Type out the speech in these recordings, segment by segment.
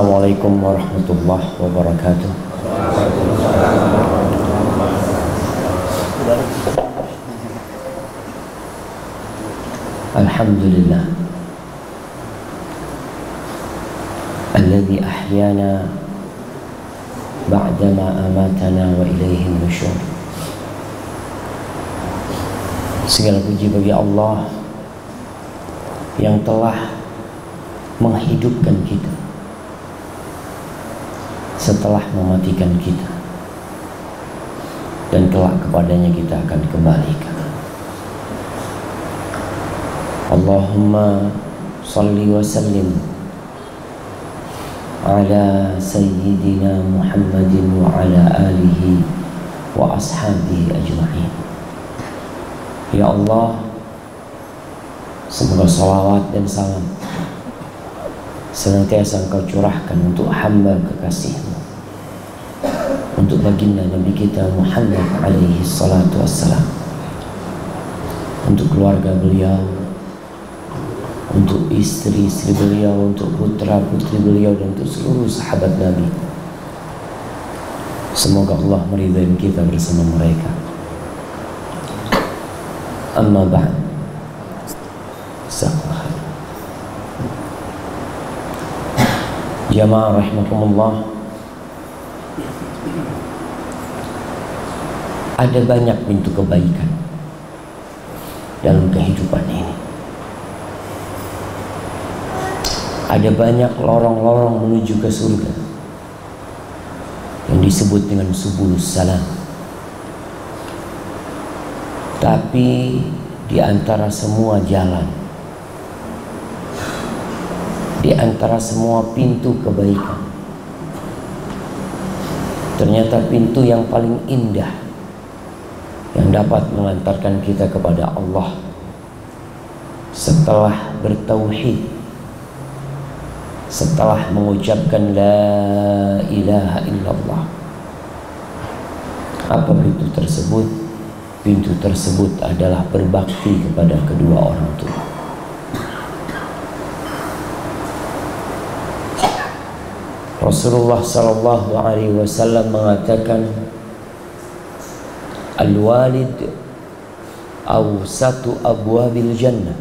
Assalamualaikum warahmatullahi wabarakatuh. Alhamdulillah الذي أحيانا بعدما أماتنا وإليه النشور Segala puji bagi Allah yang telah menghidupkan kita setelah mematikan kita dan kelak kepadanya kita akan dikembalikan. Allahumma salli wa sallim ala sayyidina Muhammadin wa ala alihi wa ashabihi ajma'in. Ya Allah, semoga salawat dan salam senantiasa engkau curahkan untuk hamba kekasihmu untuk baginda Nabi kita Muhammad alaihi salatu wassalam. Untuk keluarga beliau untuk istri-istri beliau untuk putra-putri beliau dan untuk seluruh sahabat Nabi. Semoga Allah meridai kita bersama mereka. Amma ba'd. Jamaah rahimakumullah Ada banyak pintu kebaikan Dalam kehidupan ini Ada banyak lorong-lorong menuju ke surga Yang disebut dengan subulus salam Tapi di antara semua jalan di antara semua pintu kebaikan. Ternyata pintu yang paling indah dapat mengantarkan kita kepada Allah setelah bertauhid setelah mengucapkan la ilaha illallah. Apa pintu tersebut? Pintu tersebut adalah berbakti kepada kedua orang tua. Rasulullah sallallahu alaihi wasallam mengatakan al-walid awsatu abwabil jannah.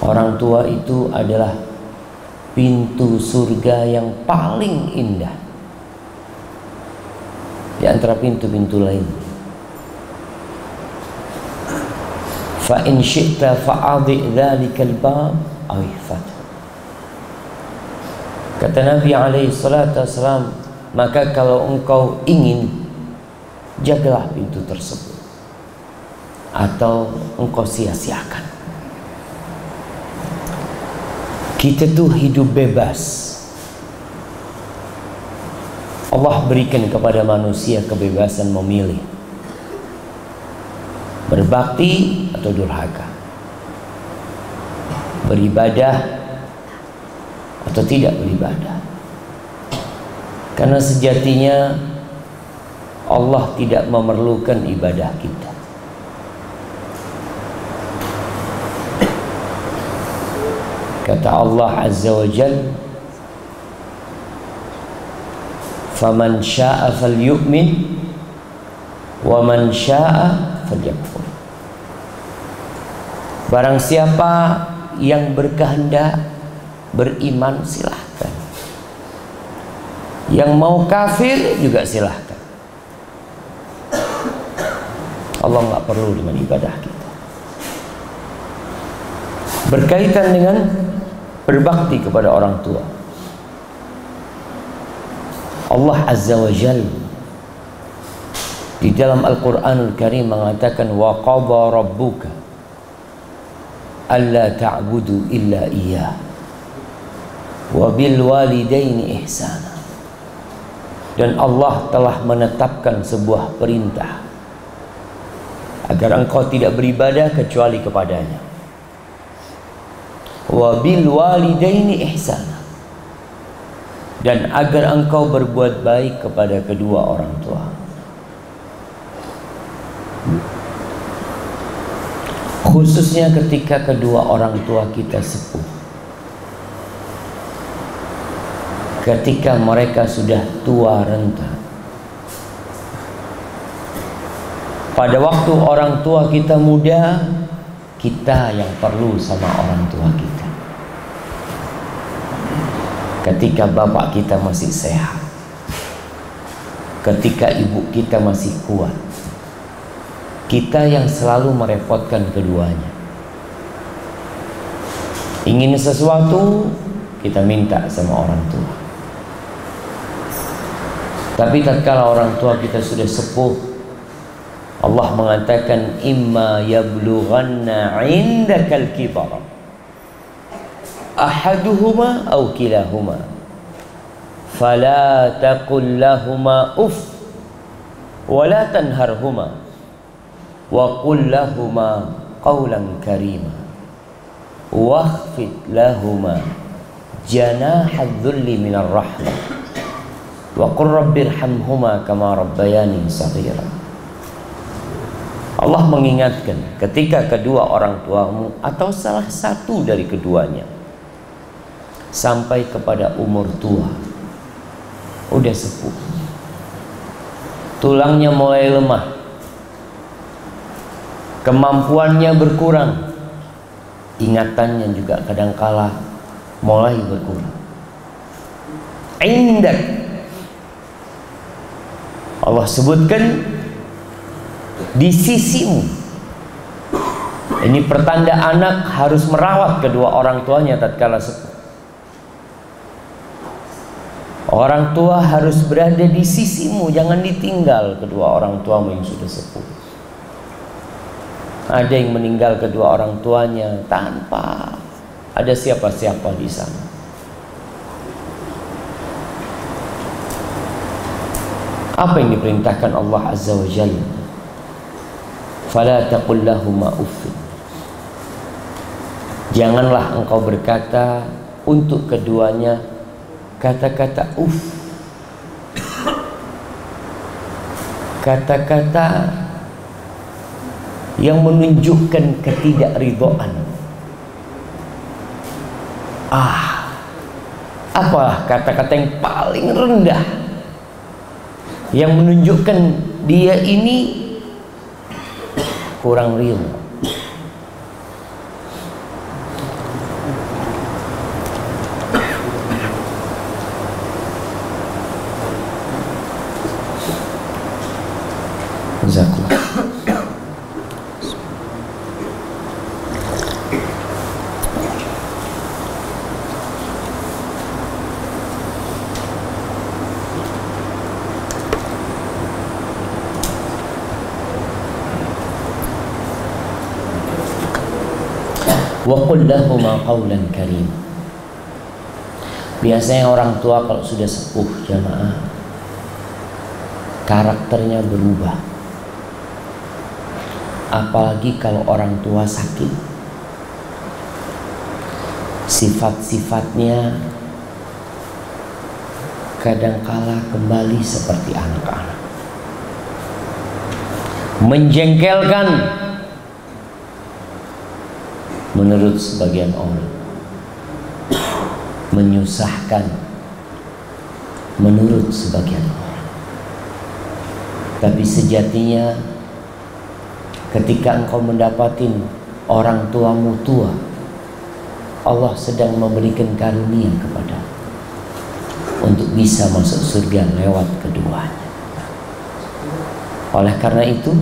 Orang tua itu adalah pintu surga yang paling indah. Di antara pintu-pintu lain. Fa in syi'ta fa'adhi dzalikal bab aw Kata Nabi alaihi salatu wasalam, maka kalau engkau ingin jagalah pintu tersebut atau engkau sia-siakan. Kita tuh hidup bebas. Allah berikan kepada manusia kebebasan memilih berbakti atau durhaka, beribadah atau tidak beribadah. Karena sejatinya Allah tidak memerlukan ibadah kita. Kata Allah Azza wa Jal Faman sya'a falyu'min Wa man sya'a falyakfur. Barang siapa yang berkehendak beriman silahkan. Yang mau kafir juga silahkan Allah nggak perlu dengan ibadah kita Berkaitan dengan berbakti kepada orang tua. Allah Azza wa Jal di dalam Al-Qur'anul Karim mengatakan wa qada rabbuka alla ta'budu illa iyyah wa bil walidaini ihsana dan Allah telah menetapkan sebuah perintah agar engkau tidak beribadah kecuali kepadanya. Wa bil walidaini ihsana dan agar engkau berbuat baik kepada kedua orang tua. Khususnya ketika kedua orang tua kita sepuh. Ketika mereka sudah tua renta. Pada waktu orang tua kita muda, kita yang perlu sama orang tua kita. Ketika bapak kita masih sehat, ketika ibu kita masih kuat, kita yang selalu merepotkan keduanya. Ingin sesuatu, kita minta sama orang tua. Tapi tatkala orang tua kita sudah sepuh, Allah mengatakan imma yablughanna indakal kibar ahaduhuma aw kilahuma fala taqul lahumā uff wa la tanharhuma wa qul lahumā qawlan karīma wakhfid lahumā janāha dhulli minar rahmah wa qur rabbirhamhuma kama rabbayani saghira Allah mengingatkan ketika kedua orang tuamu atau salah satu dari keduanya sampai kepada umur tua udah sepuh. Tulangnya mulai lemah. Kemampuannya berkurang. Ingatannya juga kadangkala mulai berkurang. Indak. Allah sebutkan di sisimu ini pertanda anak harus merawat kedua orang tuanya tatkala sepuh Orang tua harus berada di sisimu, jangan ditinggal kedua orang tuamu yang sudah sepuh. Ada yang meninggal kedua orang tuanya tanpa ada siapa-siapa di sana. Apa yang diperintahkan Allah Azza wa Jalla? Fala taqul. Janganlah engkau berkata untuk keduanya kata-kata uff kata-kata yang menunjukkan ketidakridhaan ah apalah kata-kata yang paling rendah yang menunjukkan dia ini kurang ridho Jazakallah. Wa qul qawlan karim. Biasanya orang tua kalau sudah sepuh jamaah karakternya berubah. Apalagi kalau orang tua sakit. Sifat-sifatnya kadangkala kembali seperti anak-anak. Menjengkelkan menurut sebagian orang. Menyusahkan menurut sebagian orang. Tapi sejatinya ketika engkau mendapatin orang tuamu tua, Allah sedang memberikan karunia kepada untuk bisa masuk surga lewat keduanya. Oleh karena itu,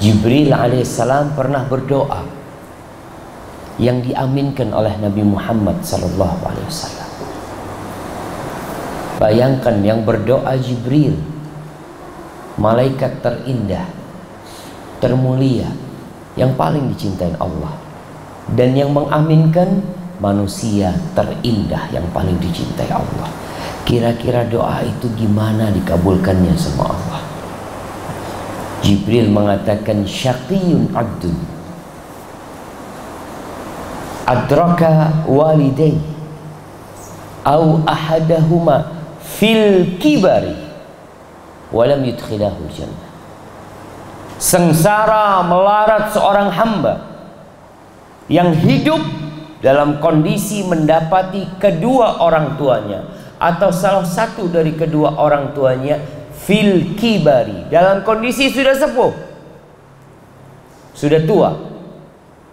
Jibril alaihissalam pernah berdoa yang diaminkan oleh Nabi Muhammad wasallam. Bayangkan yang berdoa Jibril, malaikat terindah, termulia, yang paling dicintai Allah. Dan yang mengaminkan manusia terindah yang paling dicintai Allah. Kira-kira doa itu gimana dikabulkannya sama Allah? Jibril mengatakan syaqiyun abdun adraka walidai au ahadahuma fil kibari walam yudkhilahu jannah sengsara melarat seorang hamba yang hidup dalam kondisi mendapati kedua orang tuanya atau salah satu dari kedua orang tuanya fil kibari. Dalam kondisi sudah sepuh sudah tua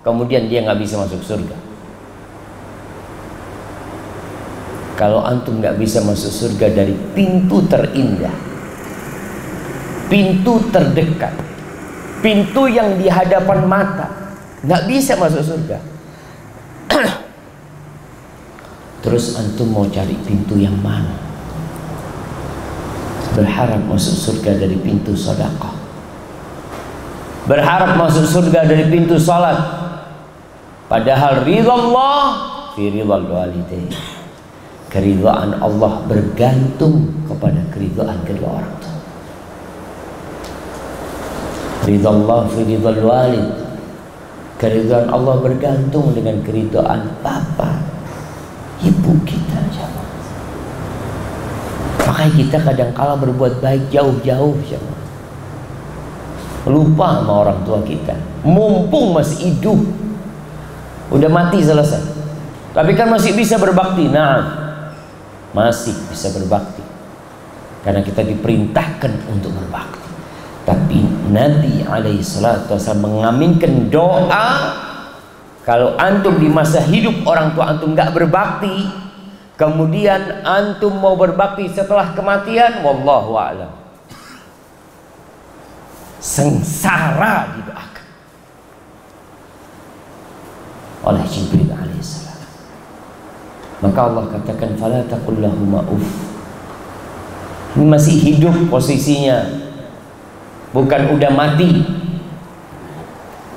kemudian dia nggak bisa masuk surga kalau antum nggak bisa masuk surga dari pintu terindah pintu terdekat pintu yang di hadapan mata nggak bisa masuk surga. Terus antum mau cari pintu yang mana? Berharap masuk surga dari pintu sodakoh Berharap masuk surga dari pintu salat. Padahal ridha Allah Fi ridha walidain Keridhaan Allah bergantung kepada keridhaan kedua orang tua Ridha Allah fi walid Keridhaan Allah bergantung dengan keridhaan Bapak ibu kita jamaah. Makanya kita kadang kala berbuat baik jauh-jauh jamaah. Lupa sama orang tua kita. Mumpung masih hidup. Udah mati selesai. Tapi kan masih bisa berbakti. Nah, masih bisa berbakti. Karena kita diperintahkan untuk berbakti. Tapi Nabi alaihi salatu mengaminkan doa kalau antum di masa hidup orang tua antum nggak berbakti, kemudian antum mau berbakti setelah kematian, wallahu a'lam. Sengsara didoakan oleh Jibril alaihissalam. Maka Allah katakan fala taqul uff. Ini masih hidup posisinya. Bukan udah mati,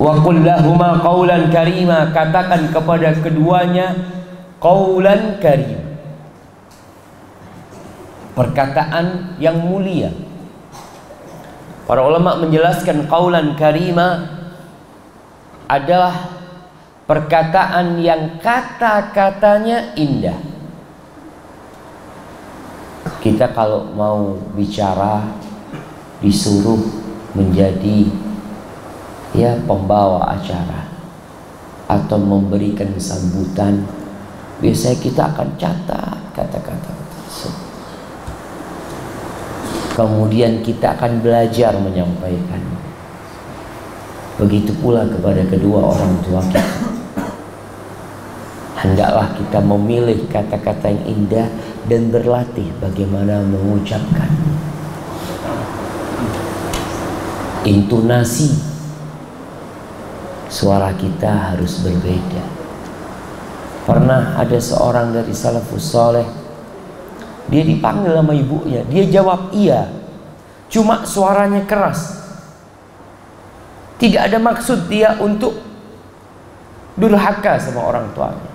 wa qul lahuma qawlan karima katakan kepada keduanya qawlan karim perkataan yang mulia para ulama menjelaskan qawlan karima adalah perkataan yang kata-katanya indah. Kita kalau mau bicara disuruh menjadi ya pembawa acara atau memberikan sambutan biasanya kita akan catat kata-kata tersebut. Kemudian kita akan belajar menyampaikan. Begitu pula kepada kedua orang tua kita hendaklah kita memilih kata-kata yang indah dan berlatih bagaimana mengucapkan intonasi suara kita harus berbeda. Pernah ada seorang dari salafus soleh, dia dipanggil sama ibunya, dia jawab iya, cuma suaranya keras. Tidak ada maksud dia untuk durhaka sama orang tuanya.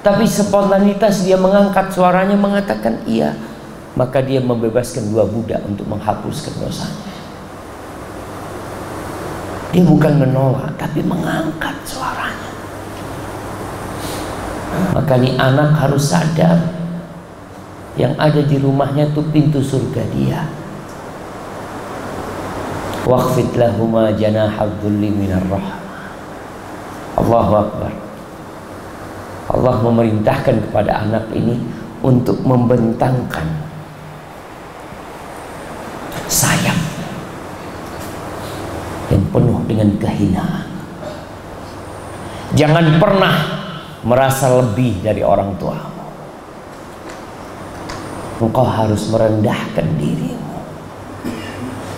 Tapi spontanitas dia mengangkat suaranya mengatakan iya, maka dia membebaskan dua budak untuk menghapuskan dosanya. Dia bukan menolak, tapi mengangkat suaranya. Maka nih anak harus sadar yang ada di rumahnya itu pintu surga dia. Waqfit lahuma janahadzulli minar rahmah. Allahu Akbar. Allah memerintahkan kepada anak ini untuk membentangkan sayang yang penuh dengan kehinaan. Jangan pernah merasa lebih dari orang tua. Engkau harus merendahkan dirimu.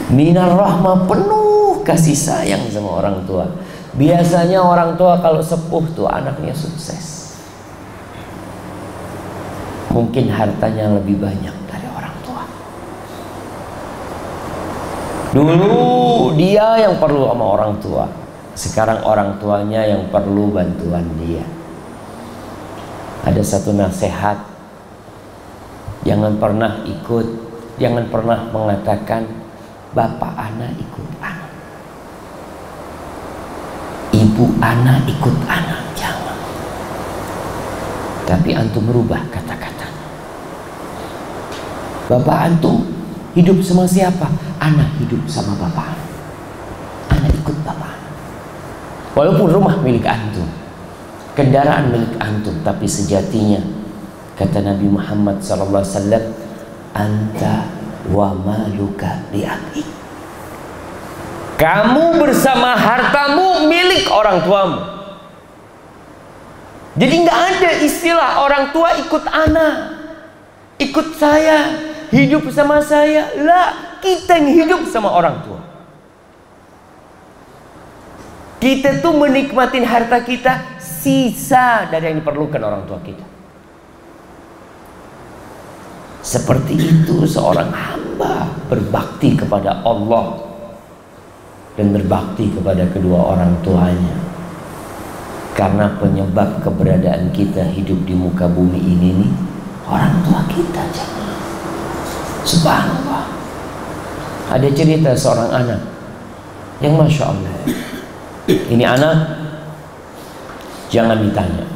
Minar rahmah penuh kasih sayang sama orang tua. Biasanya orang tua kalau sepuh tuh anaknya sukses. Mungkin hartanya lebih banyak Dulu dia yang perlu sama orang tua. Sekarang orang tuanya yang perlu bantuan dia. Ada satu nasihat. Jangan pernah ikut, jangan pernah mengatakan bapak anak ikut anak. Ibu anak ikut anak, jangan. Tapi antum merubah kata-kata. Bapak antum hidup sama siapa? anak hidup sama bapak anak ikut bapak walaupun rumah milik antum kendaraan milik antum tapi sejatinya Kata Nabi Muhammad sallallahu "Anta wa maluka li Kamu bersama hartamu milik orang tuamu. Jadi nggak ada istilah orang tua ikut anak, ikut saya, hidup sama saya. Lah, kita yang hidup sama orang tua. Kita tuh menikmatin harta kita sisa dari yang diperlukan orang tua kita. Seperti itu seorang hamba berbakti kepada Allah dan berbakti kepada kedua orang tuanya. Karena penyebab keberadaan kita hidup di muka bumi ini nih orang tua kita jangan. Subhanallah. Ada cerita seorang anak yang masya Allah. Ini anak jangan ditanya.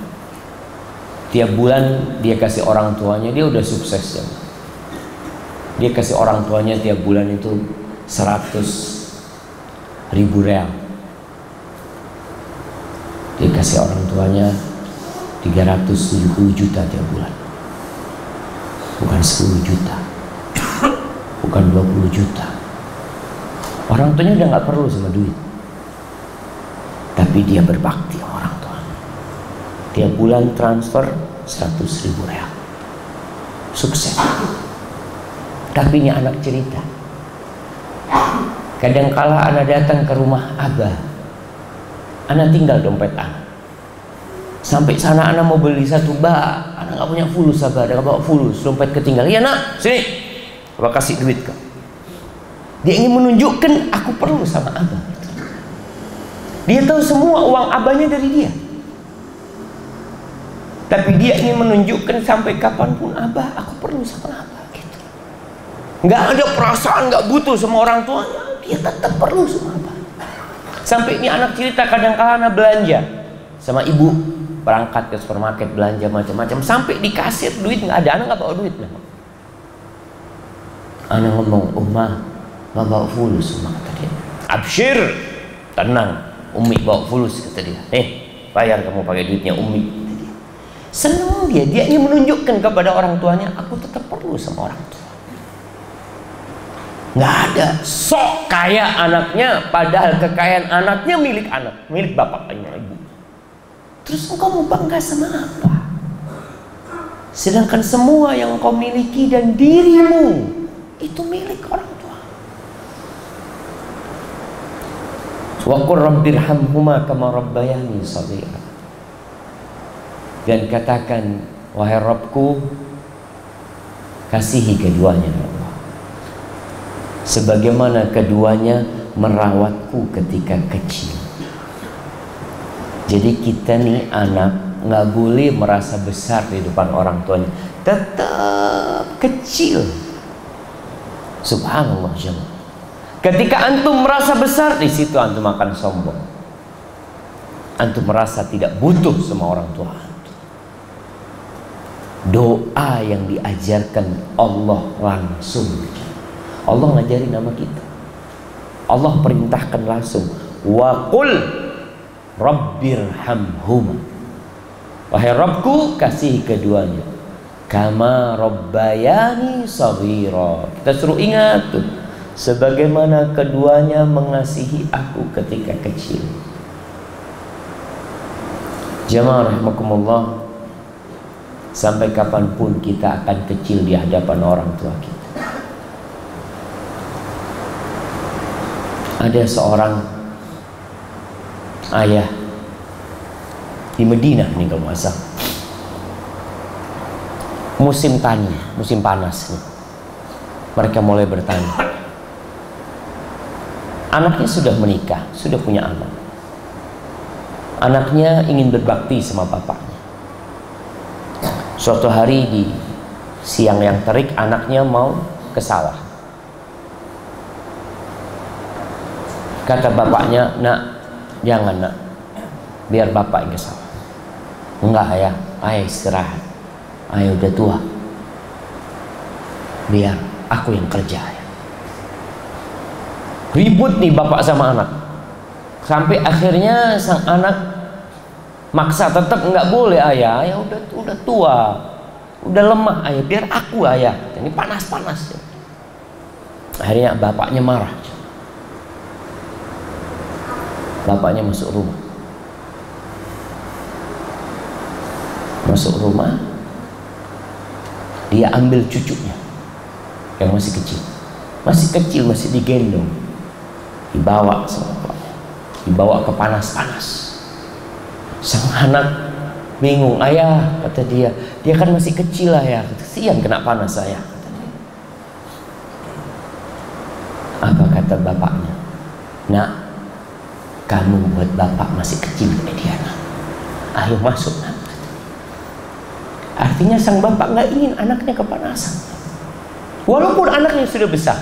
Tiap bulan dia kasih orang tuanya dia udah sukses ya. Dia kasih orang tuanya tiap bulan itu 100 ribu real dia kasih orang tuanya 370 juta tiap bulan bukan 10 juta bukan 20 juta. Orang tuanya udah nggak perlu sama duit. Tapi dia berbakti orang tua. Tiap bulan transfer 100 ribu real. Sukses. Tapi ini anak cerita. Kadangkala anak datang ke rumah abah anak tinggal dompet anak. Sampai sana anak mau beli satu bak anak nggak punya fulus sabar ada bawa fulus dompet ketinggalan. Iya nak sini apa kasih duit kau? Dia ingin menunjukkan aku perlu sama abah dia tahu semua uang abahnya dari dia. Tapi dia ingin menunjukkan sampai kapan pun abah aku perlu sama abah gitu. Nggak ada perasaan nggak butuh sama orang tuanya dia tetap perlu sama abah. Sampai ini anak cerita kadang-kala anak belanja sama ibu berangkat ke supermarket belanja macam-macam. Sampai di kasir duit nggak ada anak nggak bawa duit lah. Anak ngomong, Umma, nggak bawa fulus, Umma kata dia. Abshir, tenang, Umi bawa fulus kata dia. Eh, bayar kamu pakai duitnya Umi. Senang dia, dia ingin menunjukkan kepada orang tuanya, aku tetap perlu sama orang tua nggak ada sok kaya anaknya padahal kekayaan anaknya milik anak milik bapaknya ibu terus engkau mau bangga sama apa sedangkan semua yang kau miliki dan dirimu itu milik orang tua wa qur rabbirhamhuma kama rabbayani shaghira dan katakan wahai Rabbku kasihi keduanya sebagaimana keduanya merawatku ketika kecil. Jadi kita nih anak nggak boleh merasa besar di depan orang tuanya, tetap kecil. Subhanallah jemaah. Ketika antum merasa besar di situ antum akan sombong. Antum merasa tidak butuh sama orang tua antum. Doa yang diajarkan Allah langsung Allah ngajari nama kita Allah perintahkan langsung wa qul rabbirhamhuma wahai Rabbku kasih keduanya kama rabbayani saghira. Kita suruh ingat tuh sebagaimana keduanya mengasihi aku ketika kecil. Jamaah rahimakumullah sampai kapan pun kita akan kecil di hadapan orang tua kita. Ada seorang ayah di Medina nih kalau masa musim tani musim panas nih mereka mulai bertani anaknya sudah menikah sudah punya anak anaknya ingin berbakti sama bapaknya suatu hari di siang yang terik anaknya mau ke sawah Kata bapaknya, nak, jangan nak. Biar bapak yang kesal. Enggak ayah, ayah istirahat. Ayah udah tua. Biar aku yang kerja. Ribut nih bapak sama anak. Sampai akhirnya sang anak maksa tetap nggak boleh ayah, ayah udah udah tua. udah lemah ayah biar aku ayah ini panas-panas akhirnya bapaknya marah bapaknya masuk rumah masuk rumah dia ambil cucunya yang masih kecil. Masih kecil masih digendong. Dibawa sama dibawa ke panas-panas. Sang anak bingung ayah kata dia dia kan masih kecil ayah. Kesian kena panas saya kata apa kata bapaknya? Nak kamu buat bapak masih kecil kayak dia ayo masuk nak artinya sang bapak nggak ingin anaknya kepanasan. Walaupun anaknya sudah besar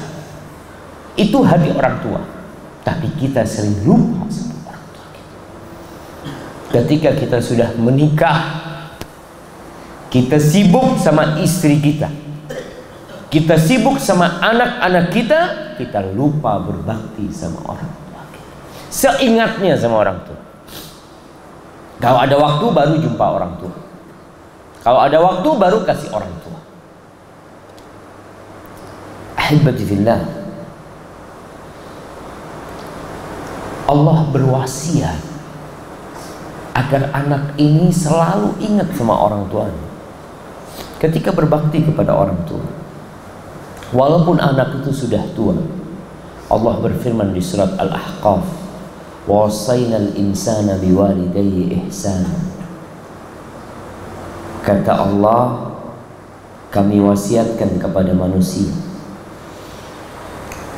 itu hati orang tua. Tapi kita sering lupa sama orang tua kita. Ketika kita sudah menikah kita sibuk sama istri kita. Kita sibuk sama anak-anak kita kita lupa berbakti sama orang tua kita. Seingatnya sama orang tua. Kalau ada waktu baru jumpa orang tua kalau ada waktu baru kasih orang tua. Ahibati fillah. Allah berwasiat agar anak ini selalu ingat sama orang tuanya. Ketika berbakti kepada orang tua. Walaupun anak itu sudah tua Allah berfirman di surat Al-Ahqaf wasainal insana biwalidayhi ihsana kata Allah kami wasiatkan kepada manusia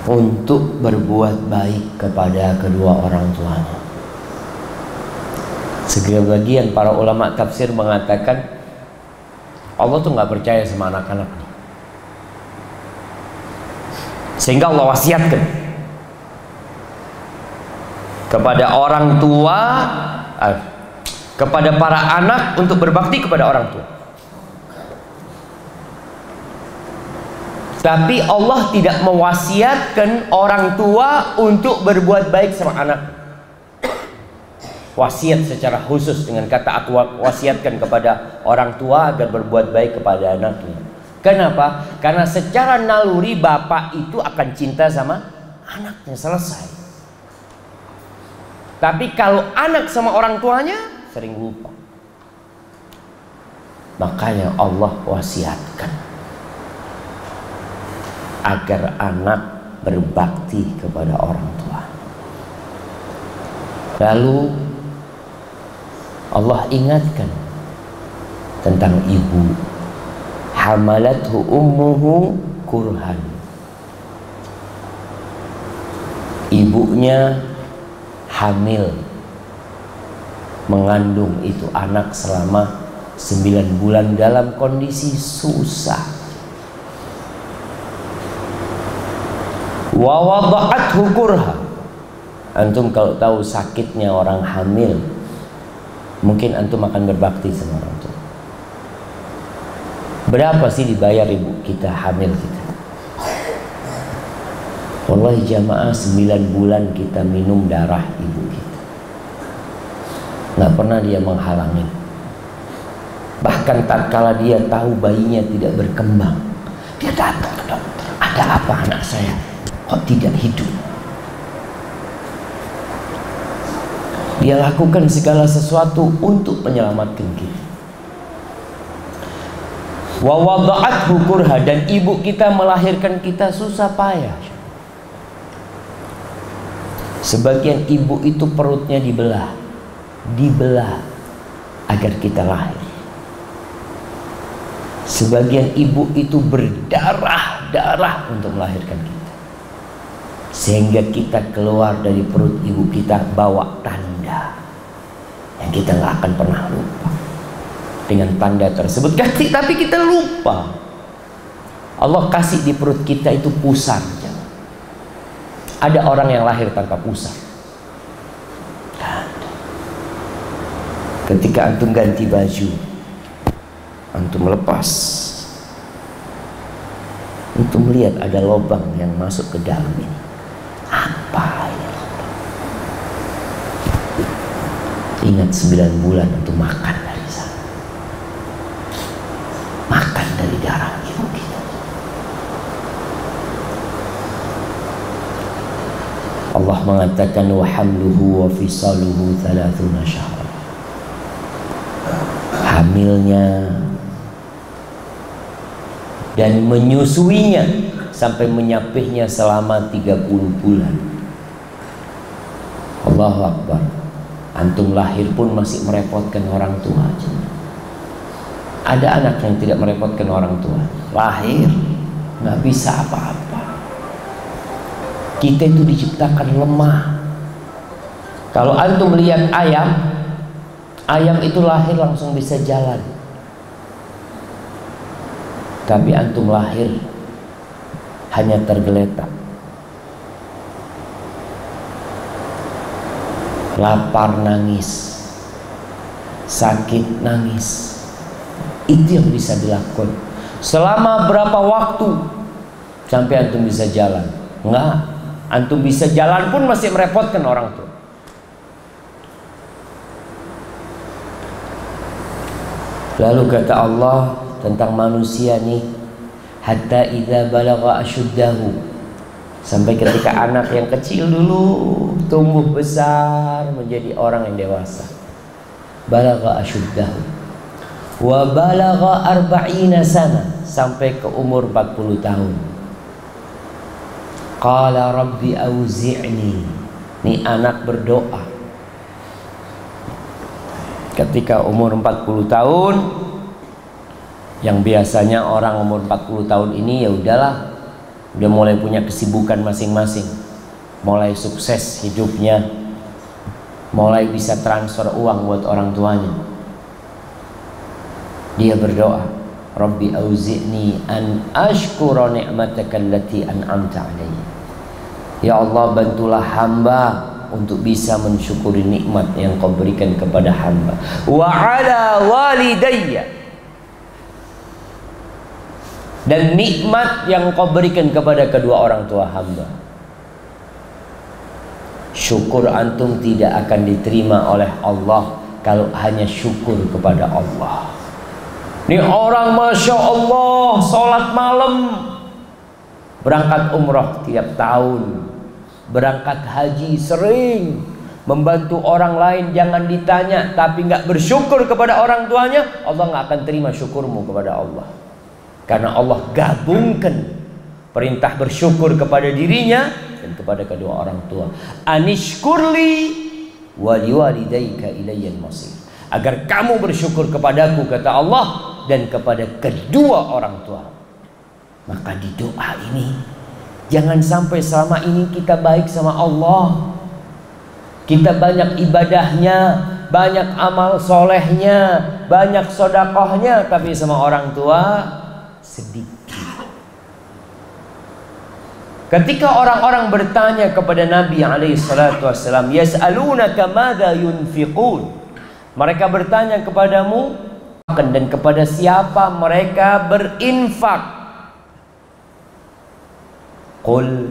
untuk berbuat baik kepada kedua orang tuanya. Sebagian para ulama tafsir mengatakan Allah tuh nggak percaya sama anak-anaknya. Sehingga Allah wasiatkan kepada orang tua, eh, kepada para anak untuk berbakti kepada orang tua. Tapi Allah tidak mewasiatkan orang tua untuk berbuat baik sama anak. Wasiat secara khusus dengan kata aku wasiatkan kepada orang tua agar berbuat baik kepada anaknya. Kenapa? Karena secara naluri bapak itu akan cinta sama anaknya selesai. Tapi kalau anak sama orang tuanya sering lupa. Makanya Allah wasiatkan agar anak berbakti kepada orang tua. Lalu Allah ingatkan tentang ibu. Hamalathu ummuhu kurhan. Ibunya hamil mengandung itu anak selama 9 bulan dalam kondisi susah. Wa wada'athu kurha. Antum kalau tahu sakitnya orang hamil mungkin antum akan berbakti sama orang tua. Berapa sih dibayar ibu kita hamil kita? Wallahi jamaah 9 bulan kita minum darah ibu kita nggak pernah dia menghalangi. Bahkan tak kala dia tahu bayinya tidak berkembang dia datang ke dokter. Ada apa anak saya? Kok tidak hidup? Dia lakukan segala sesuatu untuk menyelamatkan kita wa wada'athu kurha dan ibu kita melahirkan kita susah payah. Sebagian ibu itu perutnya dibelah dibelah agar kita lahir. Sebagian ibu itu berdarah-darah untuk melahirkan kita. Sehingga kita keluar dari perut ibu kita bawa tanda yang kita nggak akan pernah lupa. Dengan tanda tersebut. Tapi kita lupa. Allah kasih di perut kita itu pusar ada orang yang lahir tanpa pusar ketika antum ganti baju antum lepas antum melihat ada lubang yang masuk ke dalam ini apa ya Ingat sembilan bulan untuk makan dari sana. Makan darah ibu kita. Allah mengatakan wa hamluhu wa fisaluhu 30 syahr. Hamilnya dan menyusuinya sampai menyapihnya selama 30 bulan. Allahu Akbar. Antum lahir pun masih merepotkan orang tua. Ada anak yang tidak merepotkan orang tua. Lahir nggak bisa apa-apa. Kita itu diciptakan lemah. Kalau antum melihat ayam, ayam itu lahir langsung bisa jalan. Tapi antum lahir hanya tergeletak. Lapar nangis, sakit nangis. Itu yang bisa dilakukan. Selama berapa waktu sampai antum bisa jalan? Enggak. Antum bisa jalan pun masih merepotkan orang tua. Lalu kata Allah tentang manusia nih, hatta idza balagha ashuddahu. Sampai ketika anak yang kecil dulu tumbuh besar menjadi orang yang dewasa. Balagha ashuddahu. Wa balagha arba'ina sana sampai ke umur 40 tahun. Qala rabbi auzi'ni. Ini anak berdoa. Ketika umur 40 tahun yang biasanya orang umur 40 tahun ini ya udahlah udah mulai punya kesibukan masing-masing mulai sukses hidupnya mulai bisa transfer uang buat orang tuanya. Dia berdoa Rabbi auzi'ni an ashkura ni'mataka allati an'amta alayya. Ya Allah bantulah hamba untuk bisa mensyukuri nikmat yang kau berikan kepada hamba. Wa ala walidayya. Dan nikmat yang kau berikan kepada kedua orang tua hamba. Syukur antum tidak akan diterima oleh Allah kalau hanya syukur kepada Allah. Ini orang Masya Allah sholat malam berangkat umroh tiap tahun berangkat haji sering. Membantu orang lain jangan ditanya tapi nggak bersyukur kepada orang tuanya Allah nggak akan terima syukurmu kepada Allah. Karena Allah gabungkan perintah bersyukur kepada dirinya dan kepada kedua orang tua. Anishkurli ilayyal masir agar kamu bersyukur kepadaku kata Allah dan kepada kedua orang tua. Maka di doa ini jangan sampai selama ini kita baik sama Allah kita banyak ibadahnya banyak amal solehnya banyak sodakohnya tapi sama orang tua sedikit. Ketika orang-orang bertanya kepada Nabi alaihi salatu wasallam, "Yas'alunaka madza yunfiqun?" Mereka bertanya kepadamu dan kepada siapa mereka berinfak. Qul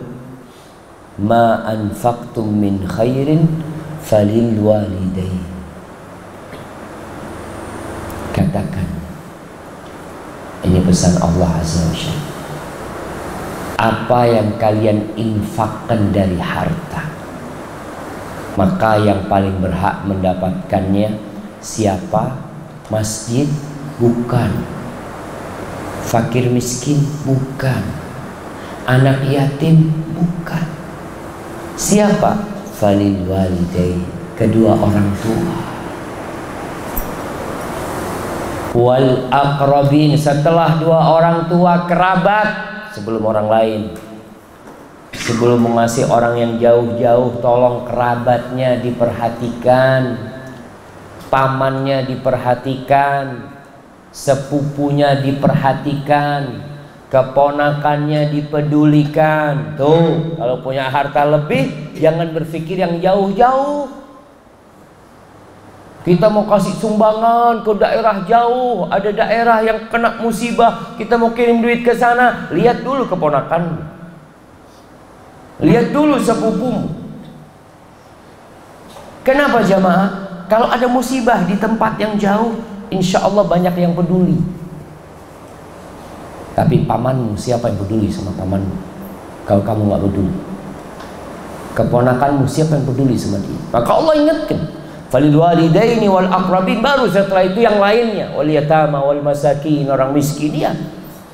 ma anfaqtum min khairin falil walidain. Katakan ini pesan Allah Azza wa. Apa yang kalian infakkan dari harta, maka yang paling berhak mendapatkannya siapa? Masjid? Bukan. Fakir miskin? Bukan. Anak yatim? Bukan. Siapa? Falil walidai, kedua orang tua wal akrabin setelah dua orang tua kerabat sebelum orang lain sebelum mengasih orang yang jauh-jauh tolong kerabatnya diperhatikan pamannya diperhatikan sepupunya diperhatikan keponakannya dipedulikan tuh kalau punya harta lebih jangan berpikir yang jauh-jauh kita mau kasih sumbangan ke daerah jauh, ada daerah yang kena musibah, kita mau kirim duit ke sana, lihat dulu keponakan. Lihat dulu sepupumu. Kenapa jamaah? Kalau ada musibah di tempat yang jauh, insya Allah banyak yang peduli. Tapi pamanmu, siapa yang peduli sama pamanmu? Kalau kamu nggak peduli. Keponakanmu, siapa yang peduli sama dia? Maka Allah ingatkan. Falil walidaini wal akrabin baru setelah itu yang lainnya wal yatama wal masakin orang miskin ya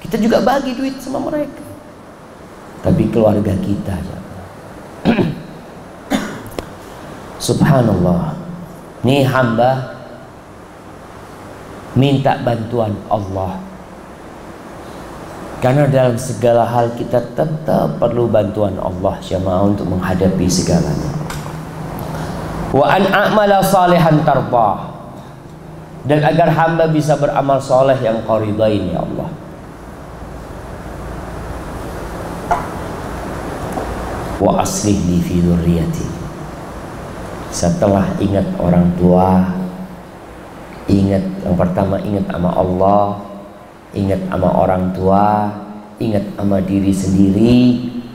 kita juga bagi duit sama mereka tapi keluarga kita ya. Subhanallah Nih hamba Minta bantuan Allah Karena dalam segala hal kita tetap perlu bantuan Allah Syamah untuk menghadapi segalanya. Wa an a'mala salihan tarbah Dan agar hamba bisa beramal soleh yang kau ridain ya Allah. Wa aslih li fi dhurriyati setelah ingat orang tua ingat yang pertama ingat sama Allah ingat sama orang tua ingat sama diri sendiri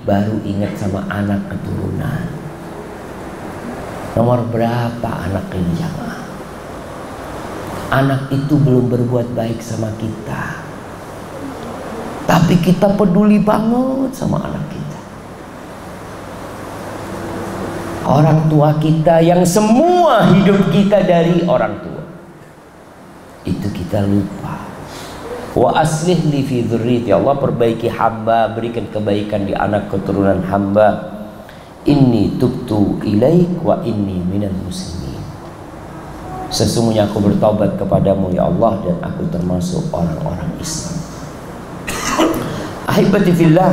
baru ingat sama anak keturunan. Nomor berapa anak ini jamaah? Anak itu belum berbuat baik sama kita. Tapi kita peduli banget sama anak kita. Orang tua kita yang semua hidup kita dari orang tua. Itu kita lupa wa aslih li fi dzurriyyati Allah perbaiki hamba berikan kebaikan di anak keturunan hamba. Inni tubtu ilaik wa inni minal muslimin. Sesungguhnya aku bertobat kepadamu ya Allah dan aku termasuk orang-orang Islam. Ahibati fillah.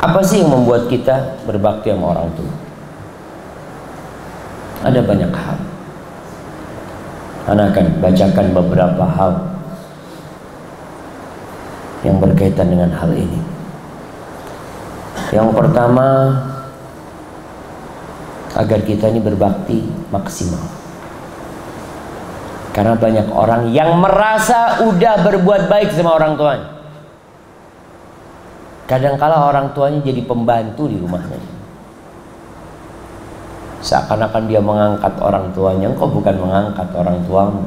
Apa sih yang membuat kita berbakti sama orang tua? Ada banyak hal. Anak akan bacakan beberapa hal yang berkaitan dengan hal ini. Yang pertama, agar kita ini berbakti maksimal. Karena banyak orang yang merasa udah berbuat baik sama orang tuanya. Kadangkala orang tuanya jadi pembantu di rumahnya. Seakan-akan dia mengangkat orang tuanya, engkau bukan mengangkat orang tuamu.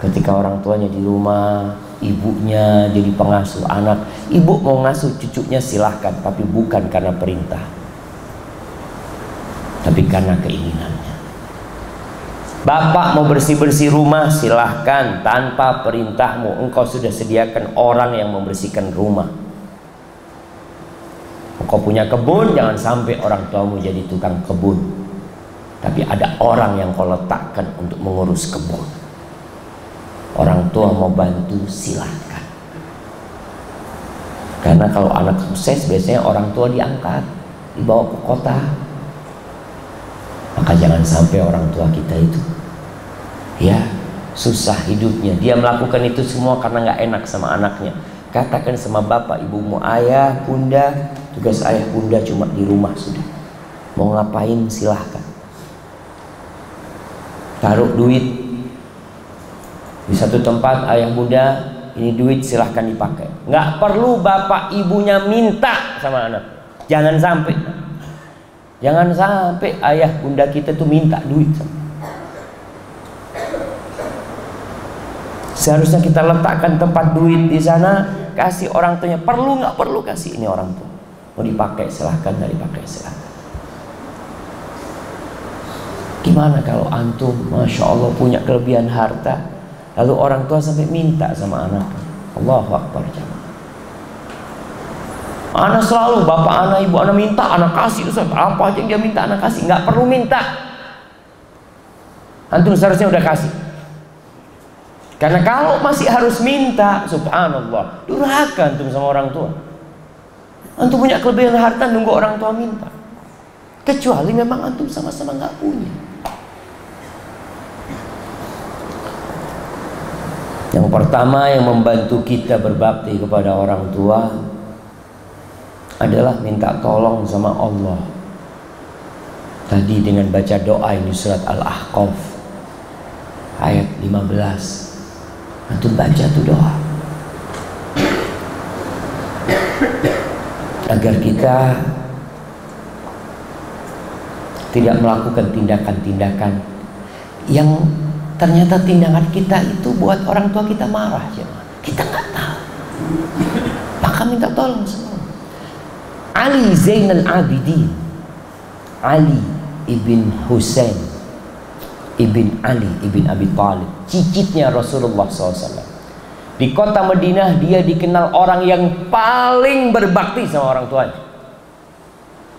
Ketika orang tuanya di rumah, ibunya jadi pengasuh anak, ibu mau ngasuh cucunya silahkan, tapi bukan karena perintah, tapi karena keinginannya. Bapak mau bersih-bersih rumah silahkan tanpa perintahmu. Engkau sudah sediakan orang yang membersihkan rumah Kau punya kebun, jangan sampai orang tuamu jadi tukang kebun. Tapi ada orang yang kau letakkan untuk mengurus kebun. Orang tua mau bantu, silahkan. Karena kalau anak sukses, biasanya orang tua diangkat, dibawa ke kota. Maka jangan sampai orang tua kita itu, ya susah hidupnya. Dia melakukan itu semua karena nggak enak sama anaknya. Katakan sama bapak, ibumu, ayah, bunda, Tugas ayah bunda cuma di rumah sudah. Mau ngapain silahkan. Taruh duit di satu tempat ayah bunda ini duit silahkan dipakai. Nggak perlu bapak ibunya minta sama anak. Jangan sampai. Jangan sampai ayah bunda kita tuh minta duit. Seharusnya kita letakkan tempat duit di sana, kasih orang tuanya. Perlu nggak perlu kasih ini orang tua mau dipakai silahkan. Dari pakai silahkan. Gimana kalau antum masya Allah punya kelebihan harta lalu orang tua sampai minta sama anak? Allah Akbar anak selalu bapak anak ibu anak minta anak kasih Ustaz. Apa aja yang dia minta anak kasih. Nggak perlu minta. Antum seharusnya udah kasih. Karena kalau masih harus minta subhanallah durhaka antum sama orang tua Antum punya kelebihan harta nunggu orang tua minta. Kecuali memang antum sama-sama nggak punya. Yang pertama yang membantu kita berbakti kepada orang tua adalah minta tolong sama Allah. Tadi dengan baca doa ini surat Al-Ahqaf ayat 15. Antum baca tuh doa agar kita tidak melakukan tindakan-tindakan yang ternyata tindakan kita itu buat orang tua kita marah ya. kita nggak tahu. Maka minta tolong semua. Ali Zainal Abidin Ali ibn Husain ibn Ali ibn Abi Talib cicitnya Rasulullah SAW di kota Madinah dia dikenal orang yang paling berbakti sama orang tuanya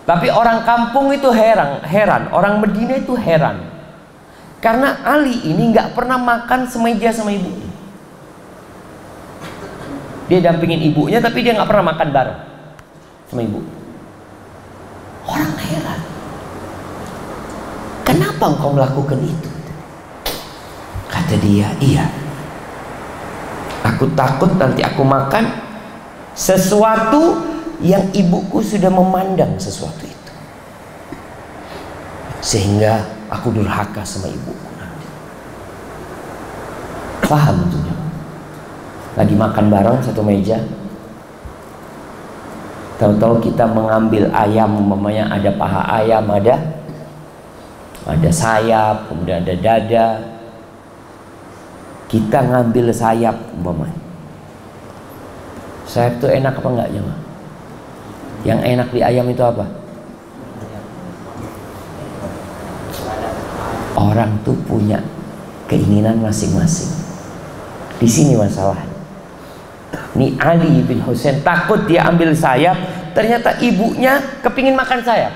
tapi orang kampung itu heran, heran. Orang Medina itu heran. Karena Ali ini nggak pernah makan semeja sama ibunya. Dia dampingin ibunya, tapi dia nggak pernah makan bareng sama ibu. Orang heran. Kenapa engkau melakukan itu? Kata dia, iya. Aku takut nanti aku makan sesuatu yang ibuku sudah memandang sesuatu itu. Sehingga aku durhaka sama ibuku nanti. Paham tentunya? Lagi makan bareng satu meja? Tahu-tahu kita mengambil ayam umpamanya ada paha ayam ada ada sayap kemudian ada dada kita ngambil sayap umpamanya sayap itu enak apa enggak ya yang enak di ayam itu apa? Orang tuh punya keinginan masing-masing. Di sini masalah. Ini Ali bin Husain takut dia ambil sayap, ternyata ibunya kepingin makan sayap.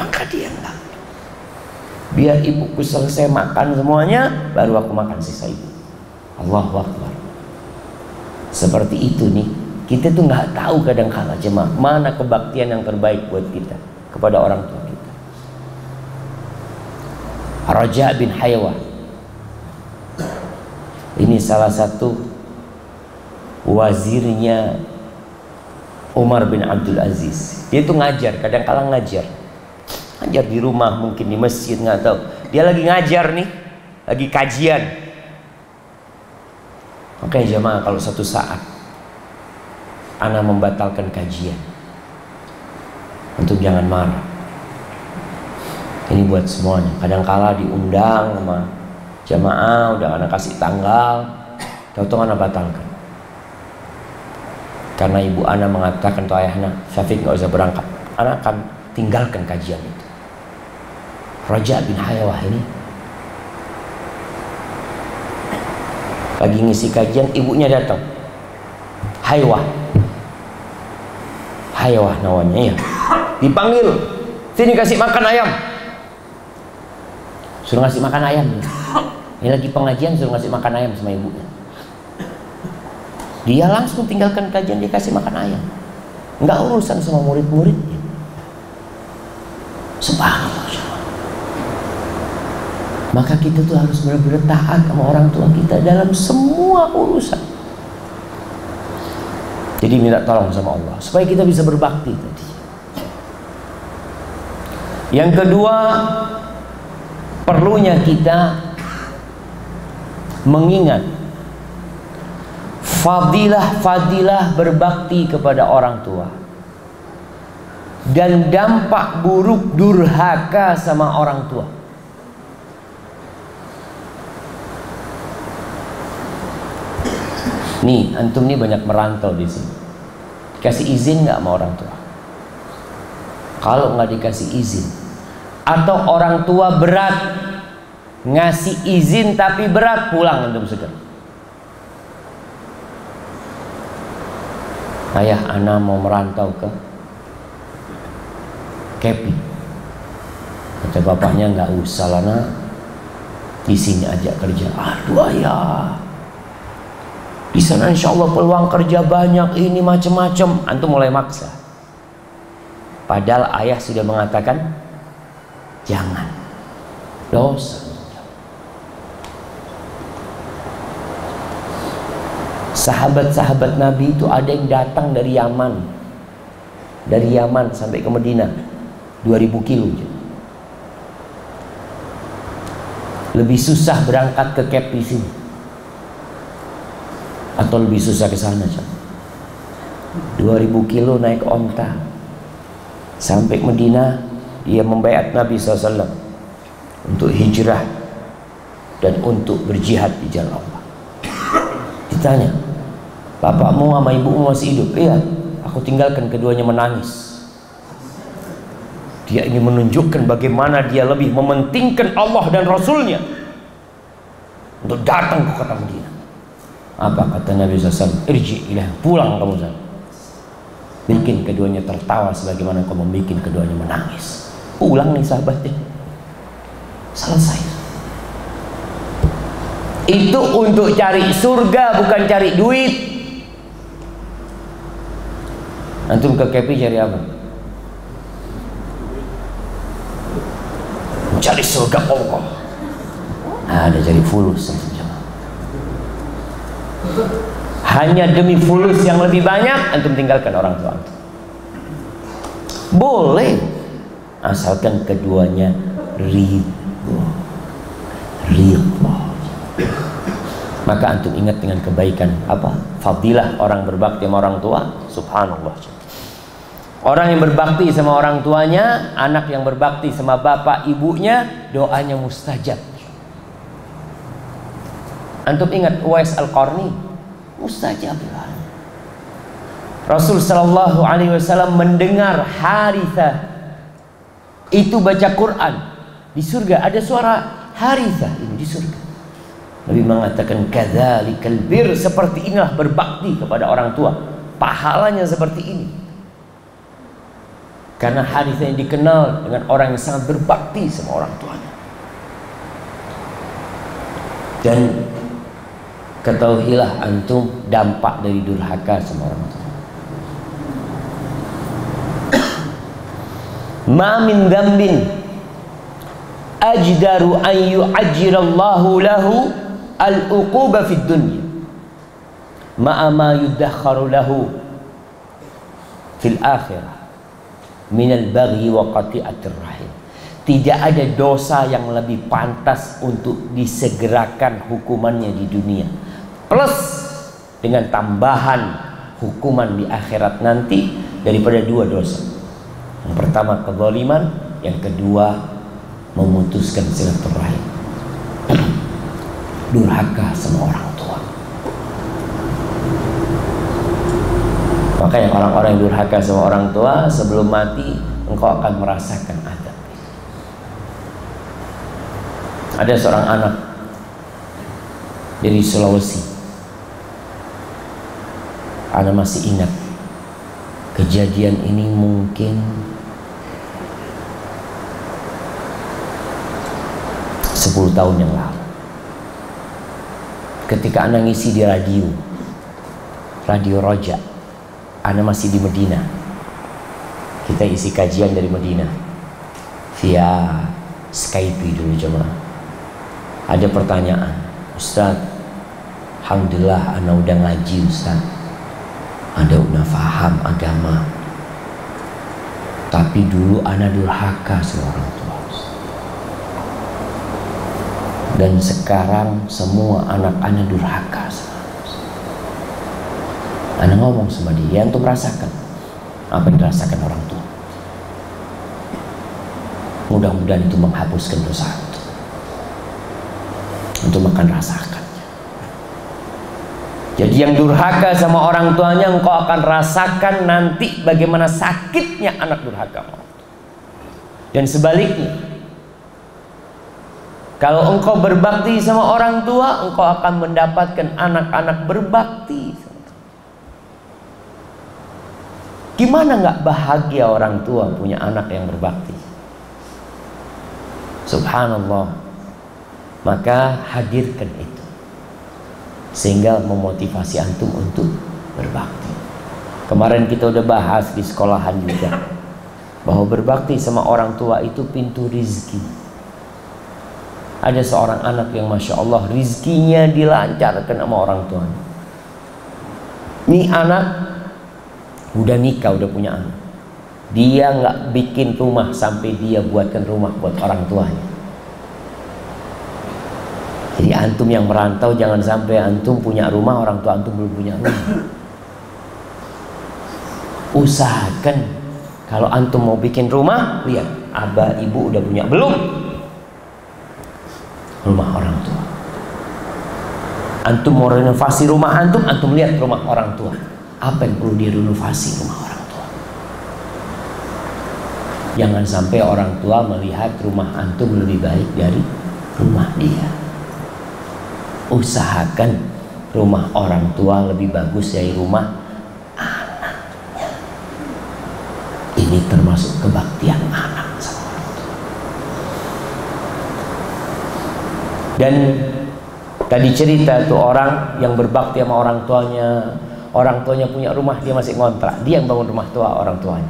Maka dia enggak. Biar ibuku selesai makan semuanya, baru aku makan sisa ibu. Allahu Akbar. Seperti itu nih kita tuh nggak tahu kadang kala jemaah mana kebaktian yang terbaik buat kita kepada orang tua kita. Raja bin Haywa ini salah satu wazirnya Umar bin Abdul Aziz. Dia itu ngajar, kadang kala ngajar. Ngajar di rumah, mungkin di masjid, nggak tahu. Dia lagi ngajar nih, lagi kajian. Oke jemaah kalau satu saat Ana membatalkan kajian untuk jangan marah. Ini buat semuanya. Kadangkala diundang sama jamaah udah anak kasih tanggal tahu-tahu anak batalkan. Karena ibu Ana mengatakan tuh ayahnya Syafiq nggak usah berangkat. Anak akan tinggalkan kajian itu Raja bin Hayawah ini lagi ngisi kajian ibunya datang Haywah Hayawah namanya ya. Dipanggil, sini kasih makan ayam. Suruh ngasih makan ayam. Ini lagi pengajian suruh ngasih makan ayam sama ibunya. Dia langsung tinggalkan kajian dia kasih makan ayam. Enggak urusan sama murid-muridnya. Subhanallah. Maka kita tuh harus benar-benar taat sama orang tua kita dalam semua urusan. Jadi minta tolong sama Allah supaya kita bisa berbakti tadi. Yang kedua, perlunya kita mengingat fadilah-fadilah berbakti kepada orang tua dan dampak buruk durhaka sama orang tua. Nih, antum nih banyak merantau di sini. Kasih izin nggak sama orang tua? Kalau nggak dikasih izin, atau orang tua berat ngasih izin tapi berat pulang antum segera. Ayah anak mau merantau ke Kepi. Kata bapaknya nggak usah lah nak. Di sini aja kerja. Aduh ayah, di sana insya Allah peluang kerja banyak, ini macam-macam. Antum mulai maksa. Padahal ayah sudah mengatakan, jangan. Dosa. Sahabat-sahabat Nabi itu ada yang datang dari Yaman. Dari Yaman sampai ke Medina. 2000 kilo. Lebih susah berangkat ke Kep di sini atau lebih susah ke sana 2000 kilo naik onta sampai Medina dia membayar Nabi SAW untuk hijrah dan untuk berjihad di jalan Allah. Ditanya, bapakmu sama ibumu masih hidup? Iya, aku tinggalkan keduanya menangis. Dia ingin menunjukkan bagaimana dia lebih mementingkan Allah dan Rasulnya untuk datang ke kota Madinah. Apa kata Nabi SAW? Irji ilah, pulang kamu sana. Bikin keduanya tertawa sebagaimana kau membuat keduanya menangis. Pulang nih sahabatnya. Selesai. Itu untuk cari surga bukan cari duit. Antum ke Kepi cari apa? Cari surga Allah. Nah, ada cari fulus hanya demi fulus yang lebih banyak antum tinggalkan orang tua. Boleh. Asalkan keduanya ridho ridho maka antum ingat dengan kebaikan apa? Fadilah orang berbakti sama orang tua. Subhanallah. Orang yang berbakti sama orang tuanya anak yang berbakti sama bapak ibunya doanya mustajab Antum ingat Uwais Al-Qarni? Mustajab Rasul sallallahu alaihi wasallam mendengar Haritha itu baca Quran di surga ada suara Haritha ini di surga. Nabi mengatakan kadzalikal bir seperti inilah berbakti kepada orang tua. Pahalanya seperti ini. Karena Haritha yang dikenal dengan orang yang sangat berbakti sama orang tuanya. Dan ketahuilah antum dampak dari durhaka sama orang tua. Ma min dzambin ajdaru an yu'ajjirallahu lahu al-uquba fid dunya. Ma'a ma yudakhkharu lahu fil akhirah min al-baghi wa qati'atir rahim. Tidak ada dosa yang lebih pantas untuk disegerakan hukumannya di dunia plus dengan tambahan hukuman di akhirat nanti daripada dua dosa. Yang pertama kezaliman, yang kedua memutuskan silaturahim. Durhaka sama orang tua. Makanya orang-orang yang durhaka sama orang tua sebelum mati engkau akan merasakan adab. Ada seorang anak dari Sulawesi anda masih ingat kejadian ini mungkin sepuluh tahun yang lalu. Ketika Anda ngisi di radio radio Roja Anda masih di Medina. Kita isi kajian dari Medina via Skype dulu coba ada pertanyaan Ustaz Alhamdulillah Anda udah ngaji Ustaz ada udah faham agama. Tapi dulu anak durhaka seorang tua. Dan sekarang semua anak-anak durhaka anak ngomong sama dia untuk merasakan apa yang dirasakan orang tua. Mudah-mudahan itu menghapuskan dosa itu untuk makan rasakan jadi yang durhaka sama orang tuanya engkau akan rasakan nanti bagaimana sakitnya anak durhaka. Dan sebaliknya, kalau engkau berbakti sama orang tua, engkau akan mendapatkan anak-anak berbakti. Gimana nggak bahagia orang tua punya anak yang berbakti? Subhanallah. Maka hadirkan itu sehingga memotivasi antum untuk berbakti. Kemarin kita udah bahas di sekolahan juga bahwa berbakti sama orang tua itu pintu rizki. Ada seorang anak yang masya Allah rizkinya dilancarkan sama orang tua. Ini anak udah nikah, udah punya anak. Dia nggak bikin rumah sampai dia buatkan rumah buat orang tuanya. Jadi antum yang merantau jangan sampai antum punya rumah orang tua antum belum punya rumah. Usahakan kalau antum mau bikin rumah, lihat abah ibu udah punya belum? rumah orang tua. Antum mau renovasi rumah antum, antum lihat rumah orang tua. Apa yang perlu direnovasi rumah orang tua? Jangan sampai orang tua melihat rumah antum lebih baik dari rumah dia. Usahakan rumah orang tua lebih bagus dari rumah anaknya. Ini termasuk kebaktian anak. Dan Tadi cerita tuh orang yang berbakti sama orang tuanya, orang tuanya punya rumah dia masih ngontrak, dia yang bangun rumah tua orang tuanya,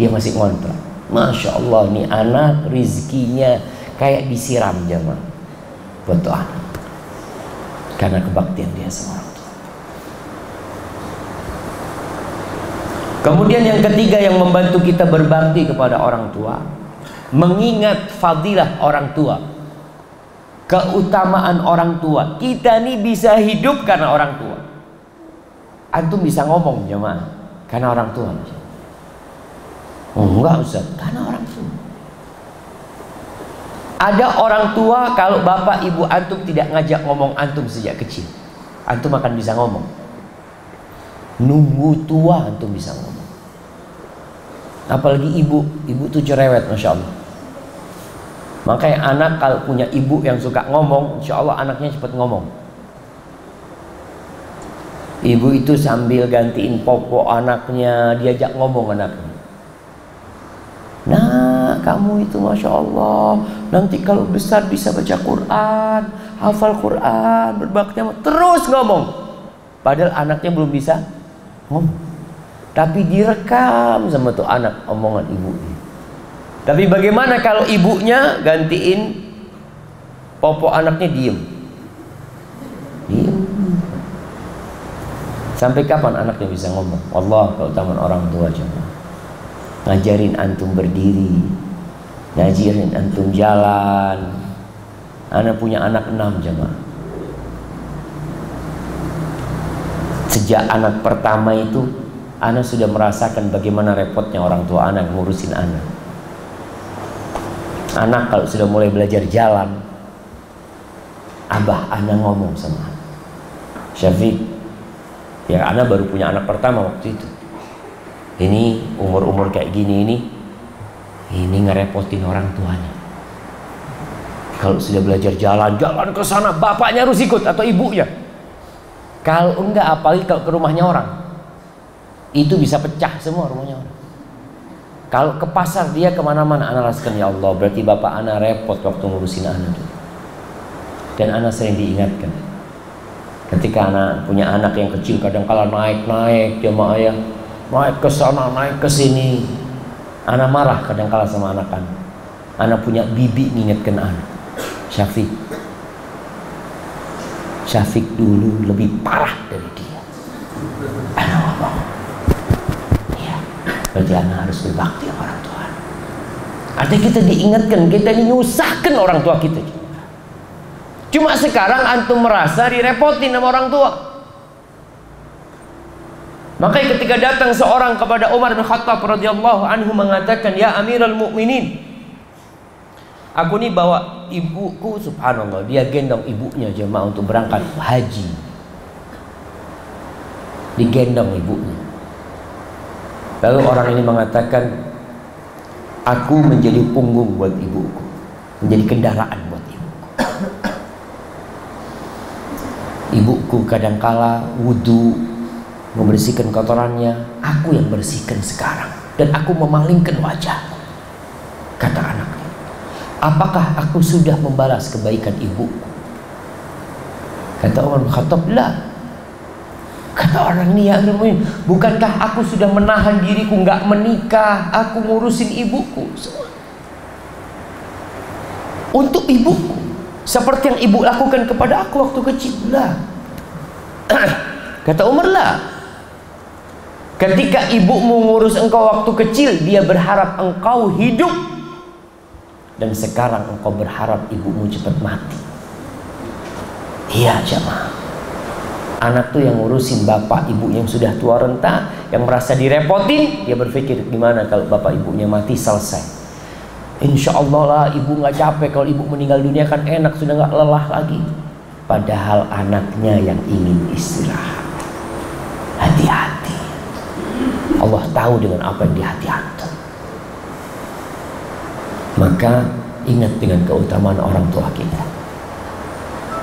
dia masih ngontrak. Masya Allah nih anak rizkinya kayak disiram jamaah buat anak karena kebaktian dia sama orang tua. Kemudian yang ketiga yang membantu kita berbakti kepada orang tua, mengingat fadilah orang tua keutamaan orang tua. Kita ini bisa hidup karena orang tua. Antum bisa ngomong jemaah karena orang tua. Oh, enggak Ustaz, karena orang tua. Ada orang tua kalau bapak ibu antum tidak ngajak ngomong antum sejak kecil. Antum akan bisa ngomong. Nunggu tua antum bisa ngomong. Apalagi ibu, ibu tuh cerewet Masya Allah Makanya anak kalau punya ibu yang suka ngomong, insya Allah anaknya cepat ngomong. Ibu itu sambil gantiin popok anaknya, diajak ngomong anaknya. Kamu itu Masya Allah Nanti kalau besar bisa baca Quran Hafal Quran Berbakti Terus ngomong Padahal anaknya belum bisa ngomong Tapi direkam sama tuh anak omongan ibu tapi bagaimana kalau ibunya gantiin popo anaknya diem? Diem. Sampai kapan anaknya bisa ngomong? Allah keutamaan orang tua coba. Ngajarin antum berdiri, ngajarin antum jalan. Anak punya anak enam jemaah. Sejak anak pertama itu, anak sudah merasakan bagaimana repotnya orang tua anak ngurusin anak anak kalau sudah mulai belajar jalan abah anak ngomong sama Syafiq ya anak baru punya anak pertama waktu itu ini umur-umur kayak gini ini ini ngerepotin orang tuanya. Kalau sudah belajar jalan jalan ke sana. Bapaknya harus ikut atau ibunya. Kalau enggak apalagi kalau ke rumahnya orang. Itu bisa pecah semua rumahnya orang. Kalau ke pasar dia ke mana-mana anak rasakan ya Allah berarti bapak anak repot waktu ngurusin anak dan anak sering diingatkan. Ketika anak punya anak yang kecil kadang kala naik-naik dia mau ayah naik ke sana naik ke sini anak marah kadang kala sama anak anak anak punya bibi ngingetkan anak Syafiq. Syafiq dulu lebih parah dari dia. Anak ngomong berarti anak harus berbakti sama orang tua artinya kita diingatkan kita ini nyusahkan orang tua kita. Cuma sekarang antum merasa direpotin sama orang tua makanya ketika datang seorang kepada Umar bin Khattab radhiyallahu anhu mengatakan ya Amirul Mukminin aku ini bawa ibuku subhanallah dia gendong ibunya jemaah untuk berangkat haji digendong ibunya Lalu orang ini mengatakan, aku menjadi punggung buat ibuku, menjadi kendaraan buat ibuku. Ibuku kadangkala wudhu, membersihkan kotorannya, aku yang bersihkan sekarang. Dan aku memalingkan wajah. Kata anaknya, apakah aku sudah membalas kebaikan ibuku? Kata Umar bin Khattab, lah Kata orang ini ya bukankah aku sudah menahan diriku nggak menikah, aku ngurusin ibuku semua. Untuk ibuku, seperti yang ibu lakukan kepada aku waktu kecil lah. Kata Umar lah, ketika ibumu ngurus engkau waktu kecil, dia berharap engkau hidup. Dan sekarang engkau berharap ibumu cepat mati. Iya jemaah anak tuh yang ngurusin bapak ibu yang sudah tua renta yang merasa direpotin dia berpikir gimana kalau bapak ibunya mati selesai Insya Allah lah ibu nggak capek kalau ibu meninggal dunia kan enak sudah nggak lelah lagi. Padahal anaknya yang ingin istirahat. Hati-hati. Allah tahu dengan apa yang di hati antum. Maka ingat dengan keutamaan orang tua kita.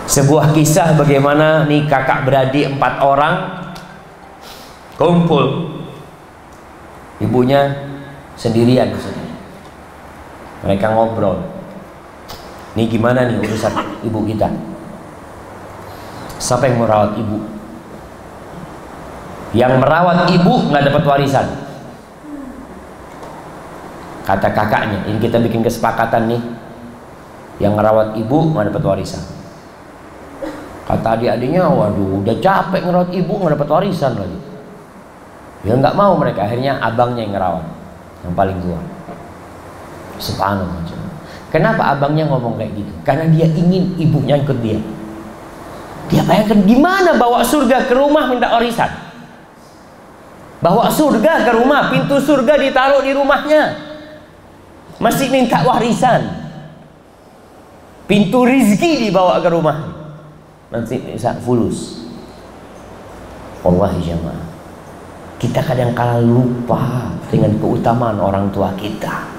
Sebuah kisah bagaimana nih kakak beradik empat orang kumpul. Ibunya sendirian mereka ngobrol ini gimana nih urusan ibu kita siapa yang merawat ibu yang merawat ibu nggak dapat warisan. Kata kakaknya ini kita bikin kesepakatan nih. Yang merawat ibu nggak dapat warisan. Kata adik-adiknya waduh udah capek ngerawat ibu nggak dapat warisan lagi. Ya nggak mau mereka akhirnya abangnya yang ngerawat yang paling tua. Subhanallah. Kenapa abangnya ngomong kayak gitu? Karena dia ingin ibunya ikut dia. Dia bayangkan gimana bawa surga ke rumah minta warisan bawa surga ke rumah pintu surga ditaruh di rumahnya masih minta warisan pintu rizki dibawa ke rumah nanti bisa fulus wallahi jamaah kita kadang kala lupa dengan keutamaan orang tua kita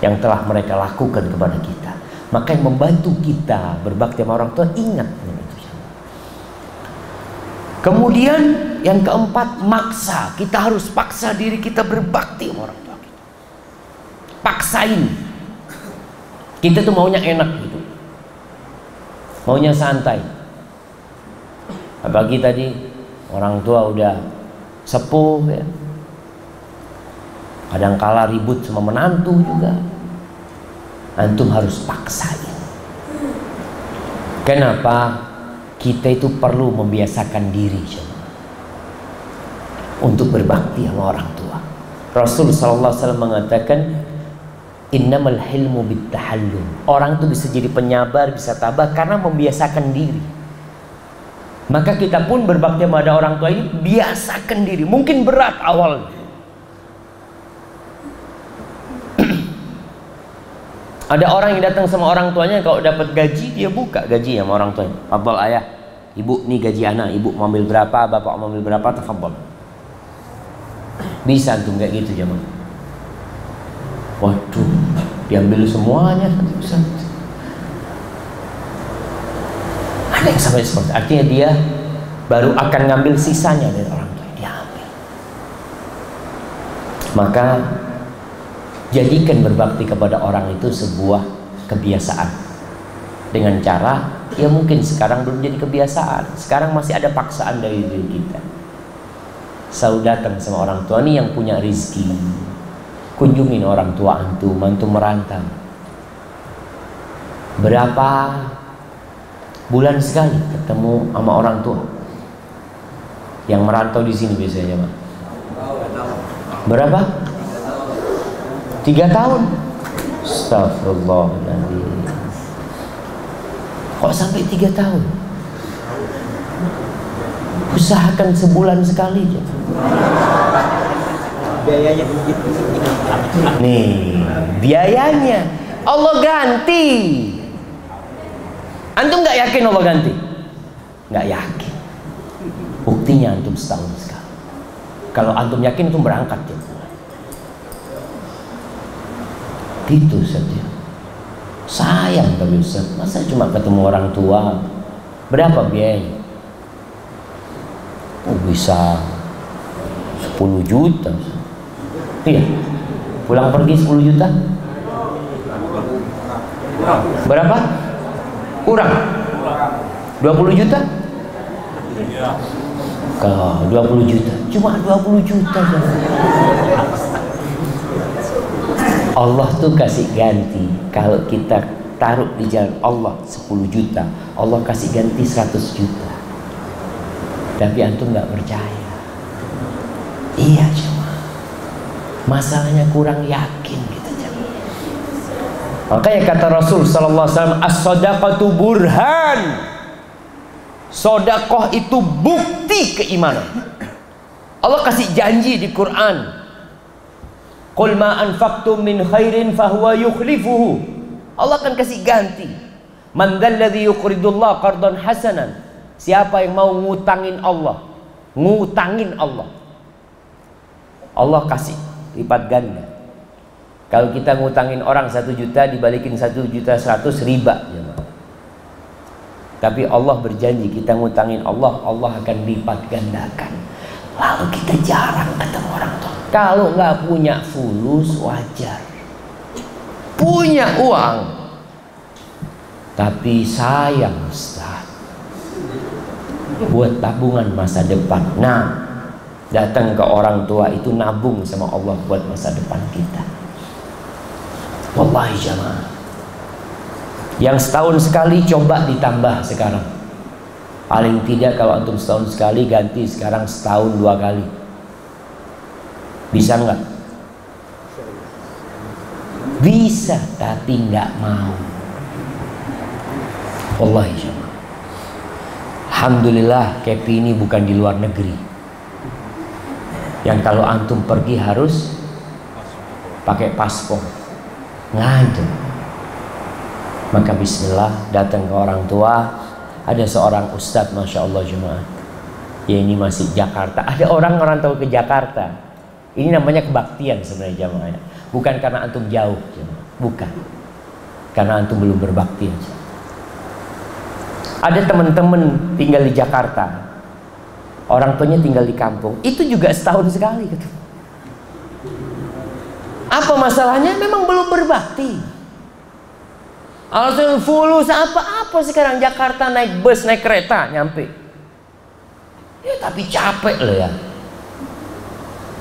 yang telah mereka lakukan kepada kita. Maka yang membantu kita berbakti sama orang tua ingat. Kemudian yang keempat maksa. Kita harus paksa diri kita berbakti sama orang tua kita. Paksain. Kita tuh maunya enak gitu. Maunya santai. Apalagi tadi orang tua udah sepuh ya kadang kala ribut sama menantu juga antum harus paksain kenapa kita itu perlu membiasakan diri untuk berbakti sama orang tua Rasul SAW mengatakan innamal hilmu bittahallum orang itu bisa jadi penyabar bisa tabah karena membiasakan diri maka kita pun berbakti pada orang tua ini biasakan diri. Mungkin berat awalnya. Ada orang yang datang sama orang tuanya kalau dapat gaji dia buka gaji sama orang tuanya. Fadol ayah, ibu nih gaji anak, ibu mau ambil berapa, bapak mau ambil berapa, tafadhol. Bisa tuh kayak gitu zaman. Waduh, diambil semuanya ada yang sampai seperti artinya dia baru akan ngambil sisanya dari orang tua dia ambil maka jadikan berbakti kepada orang itu sebuah kebiasaan. Dengan cara ya mungkin sekarang belum jadi kebiasaan. Sekarang masih ada paksaan dari diri kita. Selalu datang sama orang tua nih yang punya rizki. Kunjungin orang tua antum antum merantau. Berapa bulan sekali ketemu sama orang tua? Yang merantau di sini biasanya pak? Berapa tiga tahun Astagfirullahaladzim kok sampai tiga tahun usahakan sebulan sekali aja biayanya nih biayanya Allah ganti Antum nggak yakin Allah ganti? Nggak yakin. Buktinya antum setahun sekali. Kalau antum yakin itu berangkat ya. Gitu saja. Sayang tapi Ustaz, masa cuma ketemu orang tua? Berapa biayanya? Oh, bisa 10 juta. Iya. Pulang pergi 10 juta? Berapa? Kurang? 20 juta? Kalau 20 juta, cuma 20 juta. Allah tuh kasih ganti kalau kita taruh di jalan Allah 10 juta, Allah kasih ganti 100 juta. Tapi antum nggak percaya. Iya cuma masalahnya kurang yakin gitu. Makanya kata Rasul sallallahu alaihi wasallam as-shadaqatu burhan. Sodakoh itu bukti keimanan. Allah kasih janji di Quran. Qul ma anfaqtum min khairin fahuwa yukhlifuhu. Allah akan kasih ganti. Man dzalladzi yuqridullah qardan hasanan. Siapa yang mau ngutangin Allah? Ngutangin Allah. Allah kasih lipat ganda. Kalau kita ngutangin orang satu juta dibalikin satu juta seratus riba. Tapi Allah berjanji kita ngutangin Allah, Allah akan lipat gandakan. Lalu kita jarang ketemu orang tua. Kalau nggak punya fulus wajar. Punya uang. Tapi sayang Ustaz. Buat tabungan masa depan. Nah, datang ke orang tua itu nabung sama Allah buat masa depan kita. Wallahi jamaah. Yang setahun sekali coba ditambah sekarang. Paling tidak kalau antum setahun sekali ganti sekarang setahun dua kali bisa nggak? Bisa, tapi nggak mau. Wallahi jemaah. Alhamdulillah Kepi ini bukan di luar negeri. Yang kalau antum pergi harus pakai paspor. Ngadu. Maka bismillah datang ke orang tua. Ada seorang ustadz Masya Allah jemaah. Ya ini masih Jakarta. Ada orang orang tahu ke Jakarta ini namanya kebaktian sebenarnya jamaah ya. Bukan karena antum jauh, jamaah. bukan. Karena antum belum berbakti aja. Ada teman-teman tinggal di Jakarta, orang tuanya tinggal di kampung, itu juga setahun sekali gitu. Apa masalahnya? Memang belum berbakti. Alasan fulus apa-apa sekarang Jakarta naik bus, naik kereta nyampe. Ya tapi capek loh ya.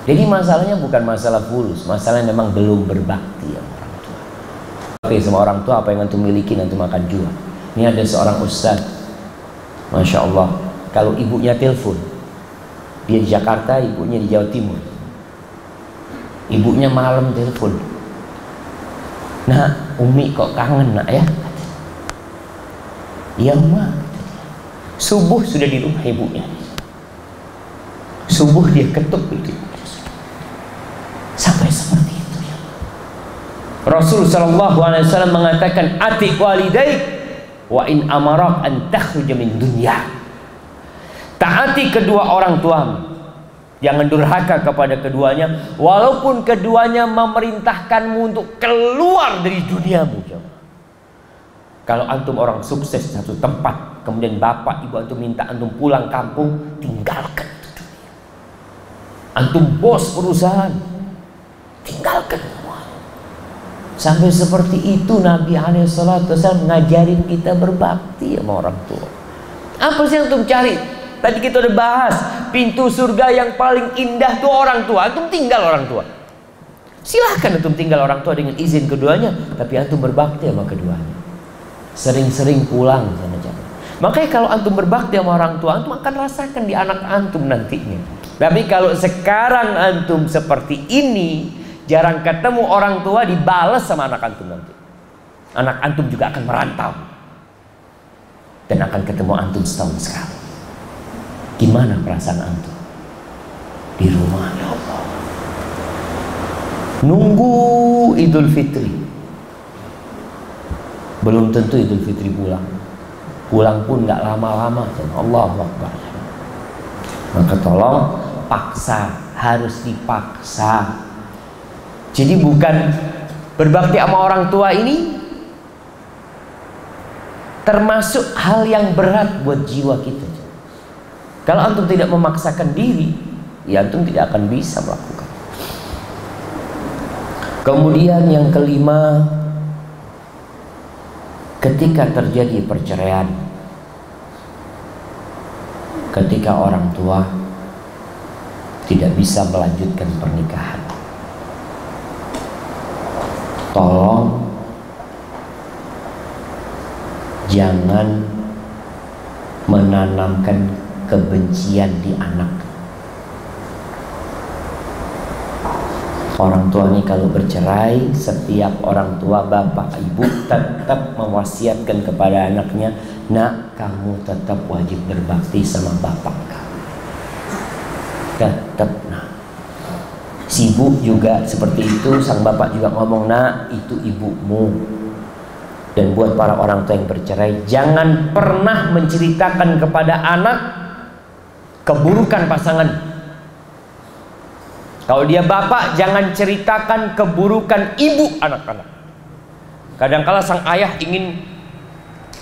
Jadi masalahnya bukan masalah fulus, masalahnya memang belum berbakti ya orang tua. Oke, sama orang tua apa yang antum miliki nanti makan jual. Ini ada seorang ustaz, masya Allah. Kalau ibunya telepon, dia di Jakarta, ibunya di Jawa Timur. Ibunya malam telepon. Nah, Umi kok kangen nak ya? Iya, Ma. Subuh sudah di rumah ibunya. Subuh dia ketuk itu Sampai seperti itu ya. Rasul sallallahu alaihi wasallam mengatakan ati walidai wa in amarak an takhruja min dunya. Taati kedua orang tuamu. Jangan durhaka kepada keduanya walaupun keduanya memerintahkanmu untuk keluar dari duniamu. Kalau antum orang sukses satu tempat, kemudian bapak ibu antum minta antum pulang kampung, tinggalkan itu dunia. Antum bos perusahaan, tinggalkan sampai seperti itu Nabi Alaihissalam ngajarin kita berbakti sama orang tua apa sih yang antum cari tadi kita udah bahas pintu surga yang paling indah tuh orang tua antum tinggal orang tua silahkan antum tinggal orang tua dengan izin keduanya tapi antum berbakti sama keduanya sering-sering pulang sana jangan makanya kalau antum berbakti sama orang tua antum akan rasakan di anak antum nantinya tapi kalau sekarang antum seperti ini Jarang ketemu orang tua dibalas sama anak antum nanti. Anak antum juga akan merantau. Dan akan ketemu antum setahun sekali. Gimana perasaan antum? Di rumah ya Allah. Nunggu Idul Fitri. Belum tentu Idul Fitri pulang. Pulang pun nggak lama-lama. Allah Akbar. Maka tolong paksa, harus dipaksa jadi bukan berbakti sama orang tua ini termasuk hal yang berat buat jiwa kita. Kalau antum tidak memaksakan diri, ya antum tidak akan bisa melakukan. Kemudian yang kelima, ketika terjadi perceraian, ketika orang tua tidak bisa melanjutkan pernikahan, tolong jangan menanamkan kebencian di anak. Orang tua ini kalau bercerai setiap orang tua bapak ibu tetap mewasiatkan kepada anaknya nak kamu tetap wajib berbakti sama bapak kamu. Tetap nak. Sibuk juga seperti itu sang bapak juga ngomong nak itu ibumu. Dan buat para orang tua yang bercerai jangan pernah menceritakan kepada anak keburukan pasangan. Kalau dia bapak jangan ceritakan keburukan ibu anak-anak. Kadangkala sang ayah ingin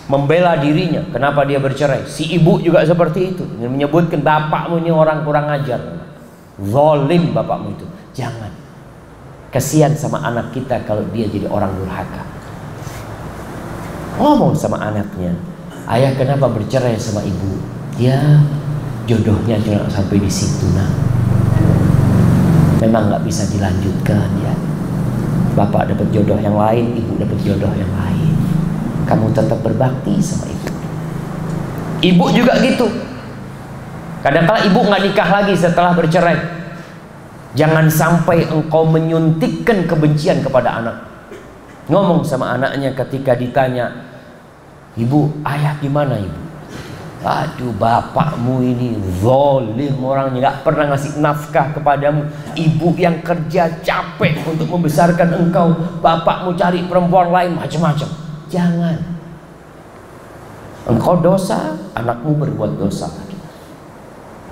membela dirinya. Kenapa dia bercerai? Si ibu juga seperti itu. Ingin menyebutkan bapakmu ini orang kurang ajar. Zolim bapakmu itu. Jangan. Kesian sama anak kita kalau dia jadi orang durhaka. Ngomong sama anaknya, ayah kenapa bercerai sama ibu? Ya, jodohnya cuma sampai di situ nah. Memang nggak bisa dilanjutkan ya. Bapak dapat jodoh yang lain, ibu dapat jodoh yang lain. Kamu tetap berbakti sama ibu. Ibu juga gitu. Kadang-kala ibu nggak nikah lagi setelah bercerai. Jangan sampai engkau menyuntikkan kebencian kepada anak. Ngomong sama anaknya ketika ditanya, Ibu, ayah gimana ibu? Aduh bapakmu ini zolim orangnya nggak pernah ngasih nafkah kepadamu. Ibu yang kerja capek untuk membesarkan engkau, bapakmu cari perempuan lain macam-macam. Jangan. Engkau dosa, anakmu berbuat dosa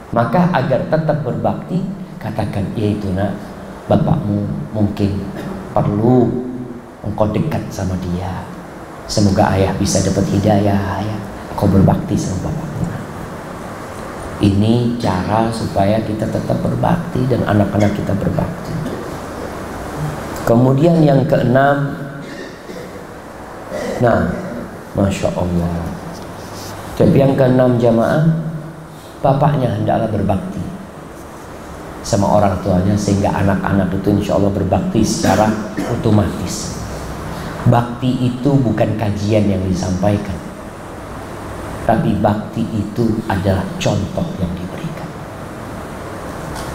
Maka agar tetap berbakti, katakan yaitu nak bapakmu mungkin perlu engkau dekat sama dia semoga ayah bisa dapat hidayah ya kau berbakti sama bapakmu ini cara supaya kita tetap berbakti dan anak-anak kita berbakti. Kemudian yang keenam nah masya Allah. Tapi yang keenam jamaah bapaknya hendaklah berbakti sama orang tuanya sehingga anak-anak itu insya Allah berbakti secara otomatis. Bakti itu bukan kajian yang disampaikan tapi bakti itu adalah contoh yang diberikan.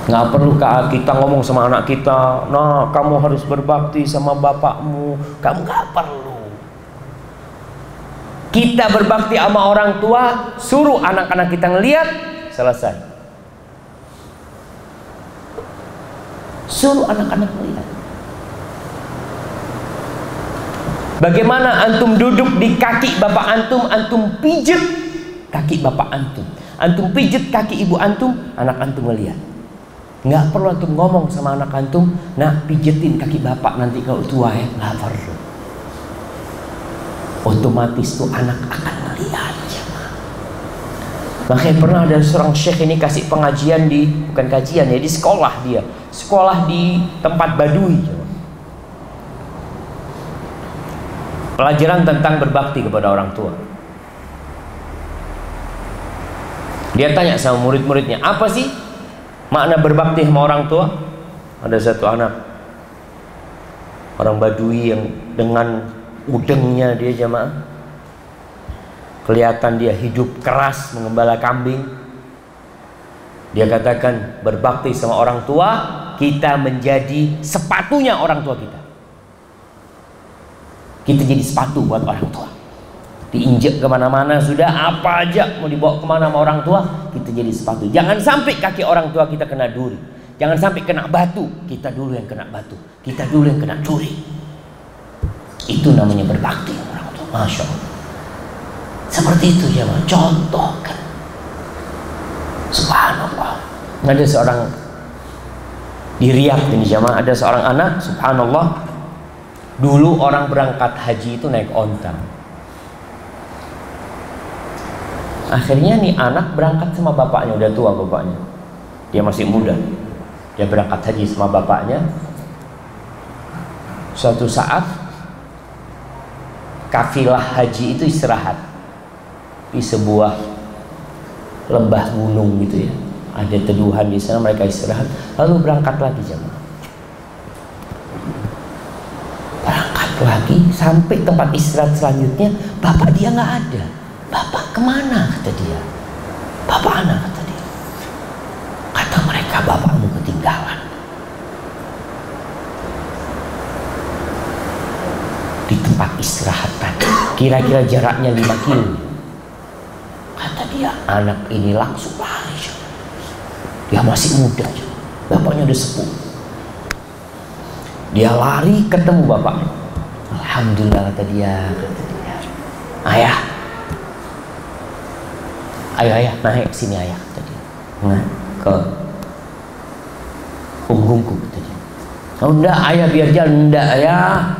Nggak perlu kita ngomong sama anak kita nah kamu harus berbakti sama bapakmu. Kamu nggak perlu. Kita berbakti sama orang tua suruh anak-anak kita ngeliat selesai. Suruh anak-anak melihat. Bagaimana antum duduk di kaki bapak antum, antum pijet kaki bapak antum. Antum pijet kaki ibu antum, anak antum melihat. Nggak perlu antum ngomong sama anak antum, nah pijetin kaki bapak nanti kalau tua ya, nggak perlu. Otomatis tuh anak akan melihat. Makanya pernah ada seorang syekh ini kasih pengajian di bukan kajian ya di sekolah dia, sekolah di tempat Baduy. Pelajaran tentang berbakti kepada orang tua. Dia tanya sama murid-muridnya, apa sih makna berbakti sama orang tua? Ada satu anak orang Baduy yang dengan udengnya dia jamaah kelihatan dia hidup keras mengembala kambing dia katakan berbakti sama orang tua kita menjadi sepatunya orang tua kita kita jadi sepatu buat orang tua. Diinjek ke mana-mana sudah apa aja mau dibawa ke mana sama orang tua kita jadi sepatu. Jangan sampai kaki orang tua kita kena duri. Jangan sampai kena batu. Kita dulu yang kena batu. Kita dulu yang kena duri. Itu namanya berbakti orang tua. Masya Allah. Seperti itu ya, contohkan. Subhanallah. Ada seorang di Riyadh ini jamaah. Ada seorang anak subhanallah dulu orang berangkat haji itu naik onta. Akhirnya nih anak berangkat sama bapaknya udah tua bapaknya. Dia masih muda. Dia berangkat haji sama bapaknya. Suatu saat kafilah haji itu istirahat di sebuah lembah gunung gitu ya. Ada teduhan di sana mereka istirahat lalu berangkat lagi jemaah berangkat lagi sampai tempat istirahat selanjutnya bapak dia nggak ada. Bapak ke mana? Kata dia. Bapak anak kata dia. Kata mereka bapakmu ketinggalan. Di tempat istirahat tadi kira-kira jaraknya 5 kilo. Dia anak ini langsung lari dia masih muda bapaknya udah sepuh. Dia lari ketemu bapak. Alhamdulillah kata dia. Ayah. Ayo ayah naik sini ayah kata dia. Nah, ke punggungku kata dia. Oh enggak ayah biar jalan enggak ayah.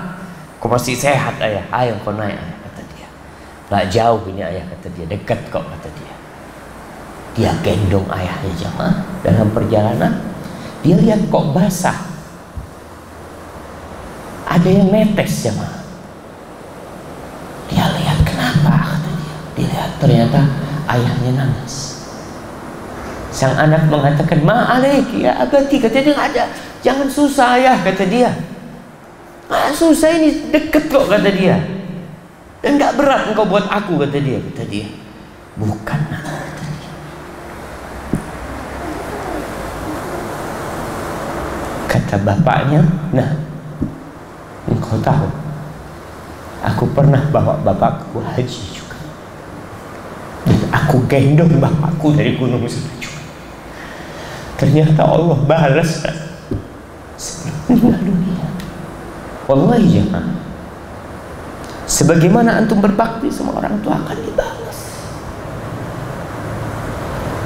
Kau masih sehat ayah. Ayo kau naik ayah kata dia. Lah jauh ini ayah kata dia. Dekat kok kata dia. Dia gendong ayahnya jamaah dalam perjalanan. Dia lihat kok basah. Ada yang netes jamaah. Dia lihat kenapa kata dia. Dia lihat ternyata ayahnya nangis. Sang anak mengatakan, "Ma'alaik ya abati." Kata dia, "Ada, jangan susah ayah," kata dia. "Ah, susah ini deket kok," kata dia. "Dan enggak berat engkau buat aku," kata dia. Kata dia, "Bukan," kata dia. Kata bapaknya, "Nah, engkau tahu, aku pernah bawa bapakku haji aku gendong bapakku dari Gunung Salju. Ternyata Allah balas meninggal dunia. Wallahi. Sebagaimana antum berbakti sama orang tua akan dibalas.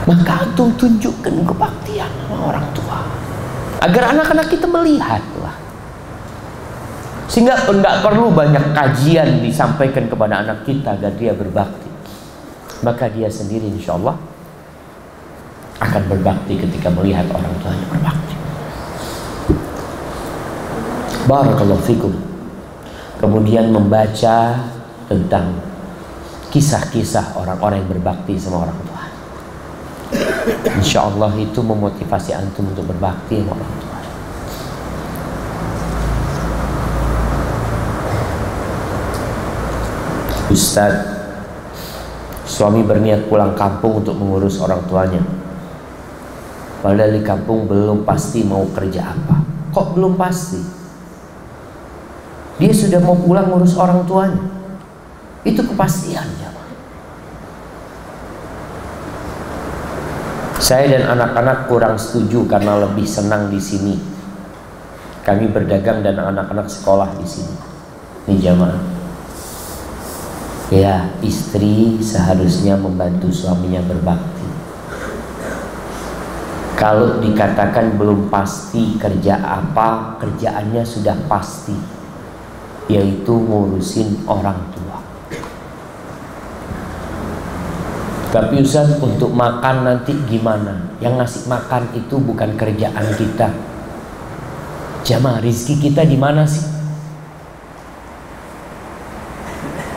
Maka antum tunjukkan kebaktian sama orang tua. Agar anak-anak kita melihat lah. Sehingga tidak perlu banyak kajian disampaikan kepada anak kita agar dia berbakti. Maka dia sendiri insya Allah akan berbakti ketika melihat orang tuanya berbakti. Barakallahu fikum. Kemudian membaca tentang kisah-kisah orang-orang yang berbakti sama orang tua. Insya Allah itu memotivasi antum untuk berbakti sama orang tua. Ustadz, suami berniat pulang kampung untuk mengurus orang tuanya. Padahal di kampung belum pasti mau kerja apa. Kok belum pasti? Dia sudah mau pulang ngurus orang tuanya. Itu kepastian ya. Saya dan anak-anak kurang setuju karena lebih senang di sini. Kami berdagang dan anak-anak sekolah di sini. Ini jamaah. Ya, istri seharusnya membantu suaminya berbakti. Kalau dikatakan belum pasti kerja apa, kerjaannya sudah pasti, yaitu ngurusin orang tua. Tapi Ustaz untuk makan nanti gimana? Yang ngasih makan itu bukan kerjaan kita. Jamaah rizki kita di mana sih?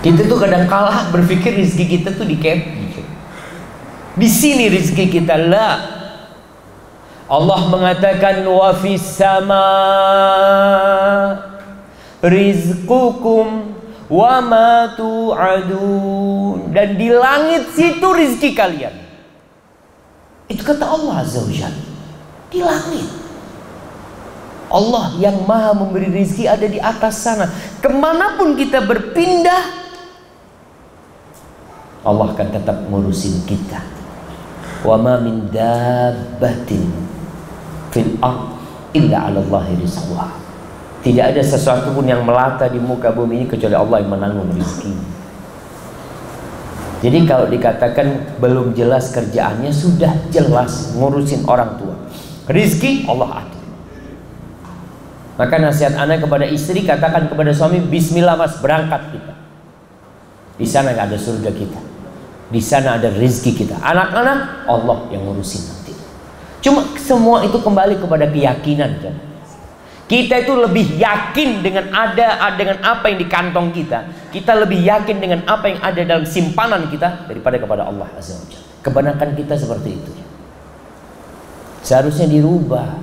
Kita tuh kadang kalah berpikir rizki kita tuh di Kepri. Di sini rizki kita lah. Allah mengatakan wa fis sama rizqukum wa ma tu'adun dan di langit situ rizki kalian. Itu kata Allah Azza wa Jalla. Di langit. Allah yang maha memberi rizki ada di atas sana. Ke mana pun kita berpindah, Allah akan tetap ngurusin kita. Wa ma min dabbatin fil ard illa 'ala Allah rizquha. Tidak ada sesuatu pun yang melata di muka bumi ini kecuali Allah yang menanggung rezeki. Jadi kalau dikatakan belum jelas kerjaannya sudah jelas ngurusin orang tua. Rizki Allah atur. Maka nasihat anak kepada istri katakan kepada suami Bismillah mas berangkat kita. Di sana ada surga kita. Di sana ada rizki kita. Anak-anak Allah yang ngurusin nanti. Cuma semua itu kembali kepada keyakinan kan. Kita itu lebih yakin dengan ada dengan apa yang di kantong kita. Kita lebih yakin dengan apa yang ada dalam simpanan kita daripada kepada Allah Azza wa Kebanyakan kita seperti itu. Seharusnya dirubah.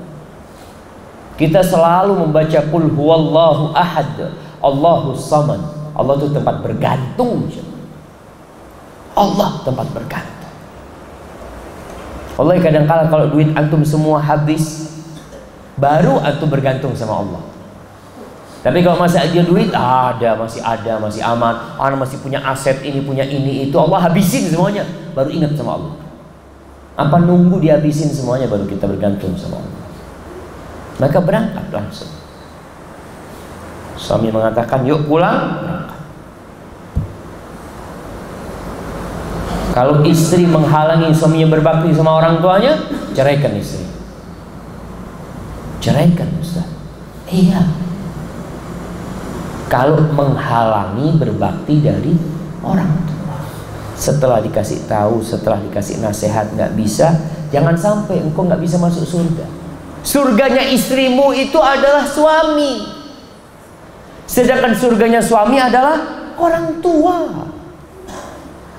Kita selalu membaca qul huwallahu ahad, Allahu samad. Allah itu tempat bergantung. Allah tempat bergantung. Allah kadang-kala kalau duit antum semua habis, baru antum bergantung sama Allah. Tapi kalau masih ada duit, ada, masih ada, masih aman. Orang masih punya aset ini, punya ini, itu Allah habisin semuanya. Baru ingat sama Allah. Apa nunggu dihabisin semuanya baru kita bergantung sama Allah. Maka berangkat langsung. Suami mengatakan, "Yuk pulang." Kalau istri menghalangi suaminya berbakti sama orang tuanya, ceraikan istri. Ceraikan Ustaz. Iya. Kalau menghalangi berbakti dari orang tua. Setelah dikasih tahu, setelah dikasih nasihat nggak bisa, jangan sampai engkau nggak bisa masuk surga. Surganya istrimu itu adalah suami. Sedangkan surganya suami adalah orang tua.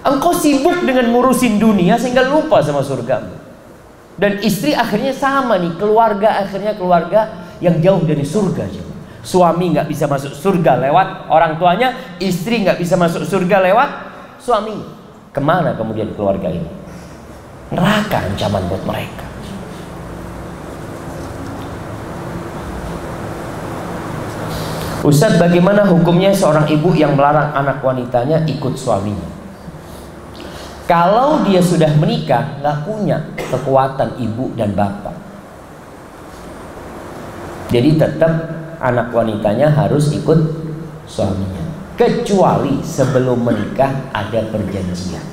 Engkau sibuk dengan ngurusin dunia sehingga lupa sama surga. Dan istri akhirnya sama nih, keluarga akhirnya keluarga yang jauh dari surga. Suami nggak bisa masuk surga lewat orang tuanya, istri nggak bisa masuk surga lewat suami. Ke mana kemudian keluarga ini? Neraka ancaman buat mereka. Ustadz bagaimana hukumnya seorang ibu yang melarang anak wanitanya ikut suaminya? Kalau dia sudah menikah, nggak punya kekuatan ibu dan bapak. Jadi tetap anak wanitanya harus ikut suaminya. Kecuali sebelum menikah ada perjanjian.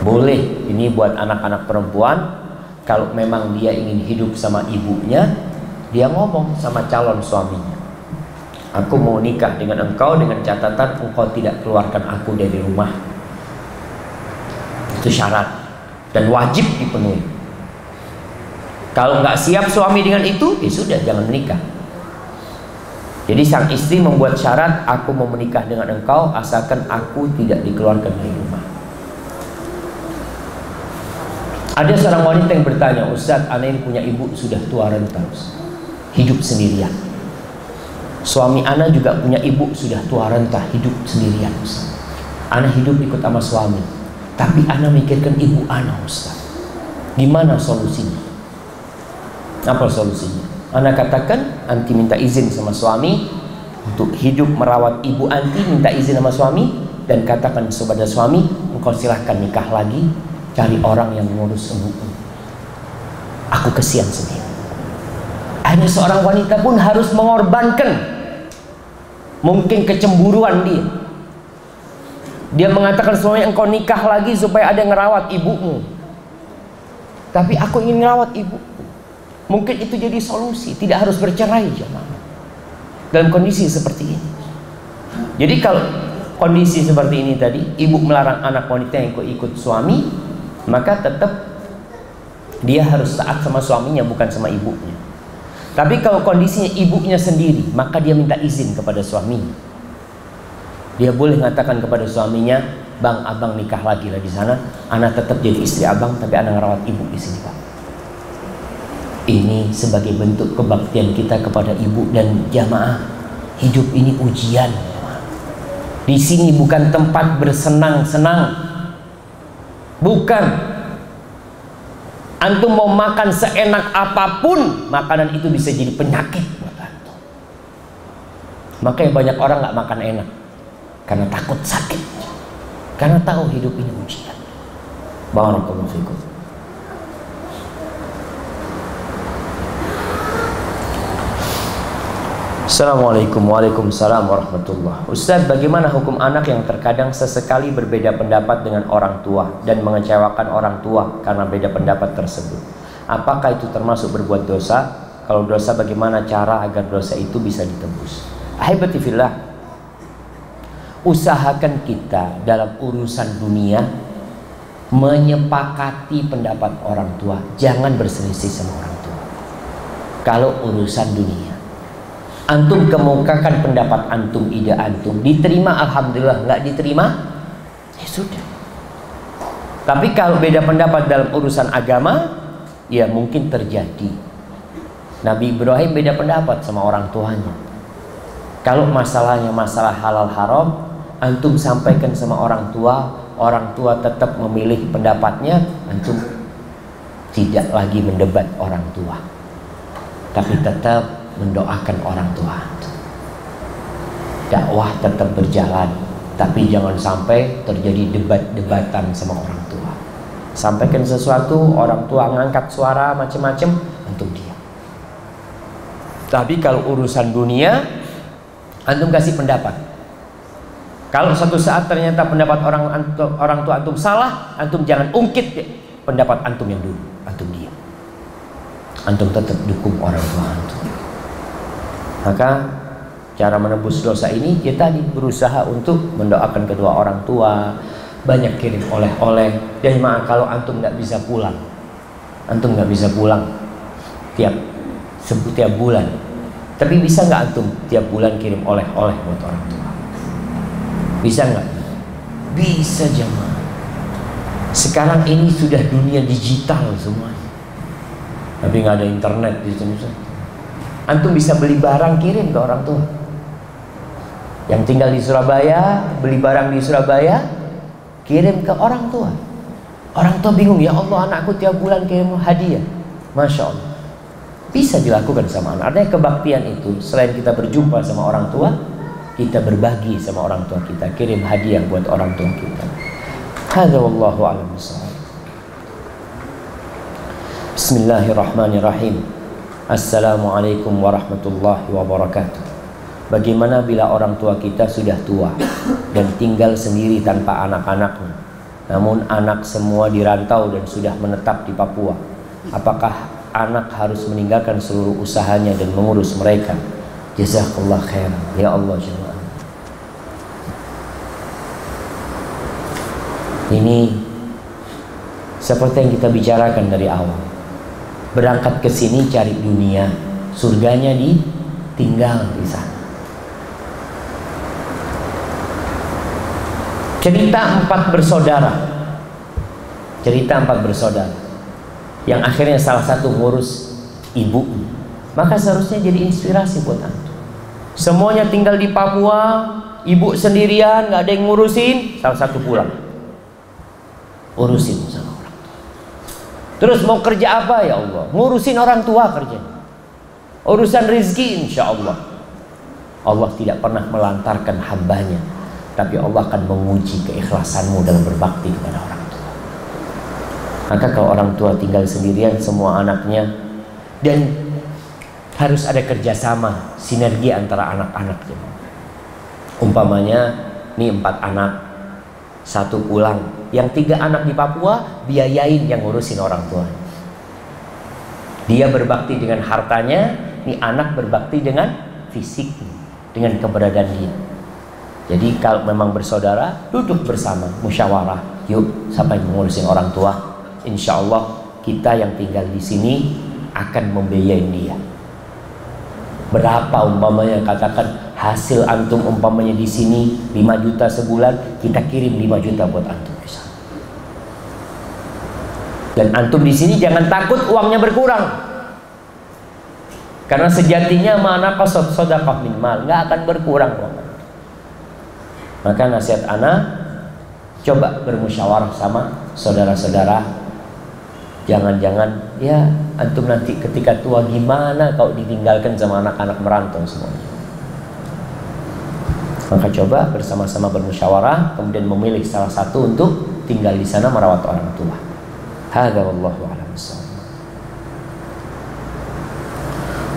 Boleh ini buat anak-anak perempuan kalau memang dia ingin hidup sama ibunya, dia ngomong sama calon suaminya. Aku mau nikah dengan engkau dengan catatan engkau tidak keluarkan aku dari rumah itu syarat dan wajib dipenuhi. Kalau nggak siap suami dengan itu, ya sudah jangan menikah. Jadi sang istri membuat syarat, aku mau menikah dengan engkau asalkan aku tidak dikeluarkan dari rumah. Ada seorang wanita yang bertanya, Ustaz, anak ini punya ibu sudah tua renta, hidup sendirian. Suami anak juga punya ibu sudah tua renta, hidup sendirian. Ustaz. Anak hidup ikut sama suami. Tapi anak mikirkan ibu anak Ustaz. Gimana solusinya? Apa solusinya? Anak katakan anti minta izin sama suami untuk hidup merawat ibu anti minta izin sama suami dan katakan kepada suami engkau silahkan nikah lagi cari orang yang mengurus ibu aku kesian sendiri hanya seorang wanita pun harus mengorbankan mungkin kecemburuan dia dia mengatakan suami engkau nikah lagi supaya ada yang ngerawat ibumu. Tapi aku ingin ngerawat ibu. Mungkin itu jadi solusi, tidak harus bercerai jemaah. Dalam kondisi seperti ini. Jadi kalau kondisi seperti ini tadi, ibu melarang anak wanita yang ikut suami, maka tetap dia harus taat sama suaminya bukan sama ibunya. Tapi kalau kondisinya ibunya sendiri, maka dia minta izin kepada suaminya dia boleh mengatakan kepada suaminya, "Bang, abang nikah lagi lah di sana. Anak tetap jadi istri abang, tapi anak rawat ibu di sini, Pak." Ini sebagai bentuk kebaktian kita kepada ibu dan jamaah. Hidup ini ujian. Di sini bukan tempat bersenang-senang. Bukan. Antum mau makan seenak apa pun, makanan itu bisa jadi penyakit buat antum. Makanya banyak orang nggak makan enak karena takut sakit. Karena tahu hidup ini ujian barakallahu fikum Assalamualaikum Waalaikumsalam warahmatullah Ustaz bagaimana hukum anak yang terkadang sesekali berbeda pendapat dengan orang tua Dan mengecewakan orang tua karena beda pendapat tersebut? Apakah itu termasuk berbuat dosa? Kalau dosa bagaimana cara agar dosa itu bisa ditebus? Ahibatifillah usahakan kita dalam urusan dunia menyepakati pendapat orang tua. Jangan berselisih sama orang tua. Kalau urusan dunia. Antum kemukakan pendapat antum ide antum. Diterima alhamdulillah. Nggak diterima ya sudah. Tapi kalau beda pendapat dalam urusan agama ya mungkin terjadi. Nabi Ibrahim beda pendapat sama orang tuanya. Kalau masalahnya masalah halal haram antum sampaikan sama orang tua orang tua tetap memilih pendapatnya antum tidak lagi mendebat orang tua tapi tetap mendoakan orang tua. Dakwah tetap berjalan tapi jangan sampai terjadi debat-debatan sama orang tua. Sampaikan sesuatu orang tua ngangkat suara macam-macam antum diam. Tapi kalau urusan dunia, antum kasih pendapat. Kalau suatu saat ternyata pendapat orang antum, orang tua antum salah, antum jangan ungkit pendapat antum yang dulu, antum diam. Antum tetap dukung orang tua antum. Maka cara menebus dosa ini kita berusaha untuk mendoakan kedua orang tua, banyak kirim oleh-oleh. Dan maaf kalau antum nggak bisa pulang, antum nggak bisa pulang tiap setiap bulan. Tapi bisa nggak antum tiap bulan kirim oleh-oleh buat orang tua? Bisa nggak? Bisa jemaah. Sekarang ini sudah dunia digital semuanya. Tapi nggak ada internet di sini. Antum bisa beli barang kirim ke orang tua. Yang tinggal di Surabaya, beli barang di Surabaya, kirim ke orang tua. Orang tua bingung, ya Allah anakku tiap bulan kirim hadiah. Masya Allah. Bisa dilakukan sama anak. Artinya kebaktian itu, selain kita berjumpa sama orang tua, kita berbagi sama orang tua kita. Kirim hadiah buat orang tua kita. Hadza wallahu a'lam Bismillahirrahmanirrahim. Assalamualaikum warahmatullahi wabarakatuh. Bagaimana bila orang tua kita sudah tua dan tinggal sendiri tanpa anak-anaknya? Namun anak semua dirantau dan sudah menetap di Papua. Apakah anak harus meninggalkan seluruh usahanya dan mengurus mereka. Jazakallah khair. Ya Allah jemaah. Ini seperti yang kita bicarakan dari awal. Berangkat ke sini cari dunia, surganya di tinggal di sana. Cerita empat bersaudara. Cerita empat bersaudara yang akhirnya salah satu ngurus ibu maka seharusnya jadi inspirasi buat antum semuanya tinggal di Papua ibu sendirian nggak ada yang ngurusin. Salah satu pulang. Urusin sama orang tua. Terus mau kerja apa? Ya Allah ngurusin orang tua kerjanya. Urusan rizki insya Allah. Allah tidak pernah melantarkan hambanya tapi Allah akan menguji keikhlasanmu dalam berbakti kepada orang maka kalau orang tua tinggal sendirian semua anaknya dan harus ada kerjasama sinergi antara anak-anak umpamanya ini empat anak satu pulang. Yang tiga anak di Papua biayain yang ngurusin orang tua. Dia berbakti dengan hartanya ini anak berbakti dengan fisik dengan keberadaan dia. Jadi kalau memang bersaudara duduk bersama musyawarah. Yuk yang mengurusin orang tua. Insya Allah kita yang tinggal di sini akan membiayai dia. Berapa umpamanya katakan hasil antum umpamanya di sini 5 juta sebulan, kita kirim 5 juta buat antum bisa. Dan antum di sini jangan takut uangnya berkurang. Karena sejatinya mana kosot sodakah minimal nggak akan berkurang uang. Maka nasihat anak coba bermusyawarah sama saudara-saudara Jangan-jangan ya antum nanti ketika tua gimana kalau ditinggalkan sama anak-anak merantau semuanya. Maka coba bersama-sama bermusyawarah kemudian memilih salah satu untuk tinggal di sana merawat orang tua. Hadza wallahu a'lam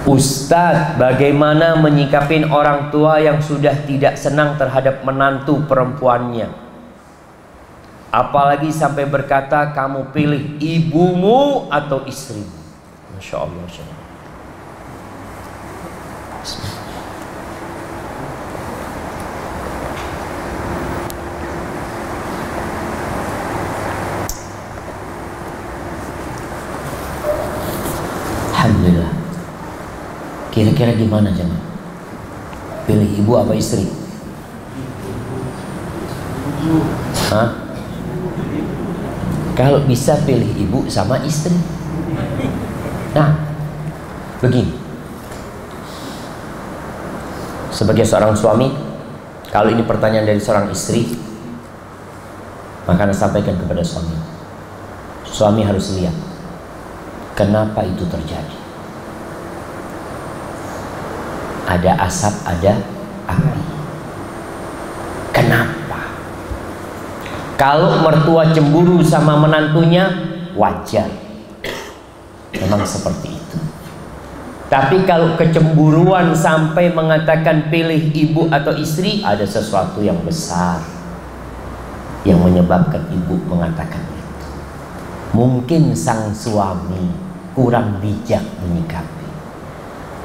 Ustadz, bagaimana menyikapin orang tua yang sudah tidak senang terhadap menantu perempuannya? Apalagi sampai berkata kamu pilih ibumu atau istrimu. Masya Allah. Masya Allah. Alhamdulillah. Kira-kira gimana jangan? Pilih ibu apa istri? Hah? Kalau bisa pilih ibu sama istri. Nah, begini. Sebagai seorang suami, kalau ini pertanyaan dari seorang istri, maka sampaikan kepada suami. Suami harus lihat kenapa itu terjadi. Ada asap, ada api. Kenapa? Kalau mertua cemburu sama menantunya, wajar. Memang seperti itu. Tapi kalau kecemburuan sampai mengatakan pilih ibu atau istri, ada sesuatu yang besar yang menyebabkan ibu mengatakan itu. Mungkin sang suami kurang bijak menyikapi.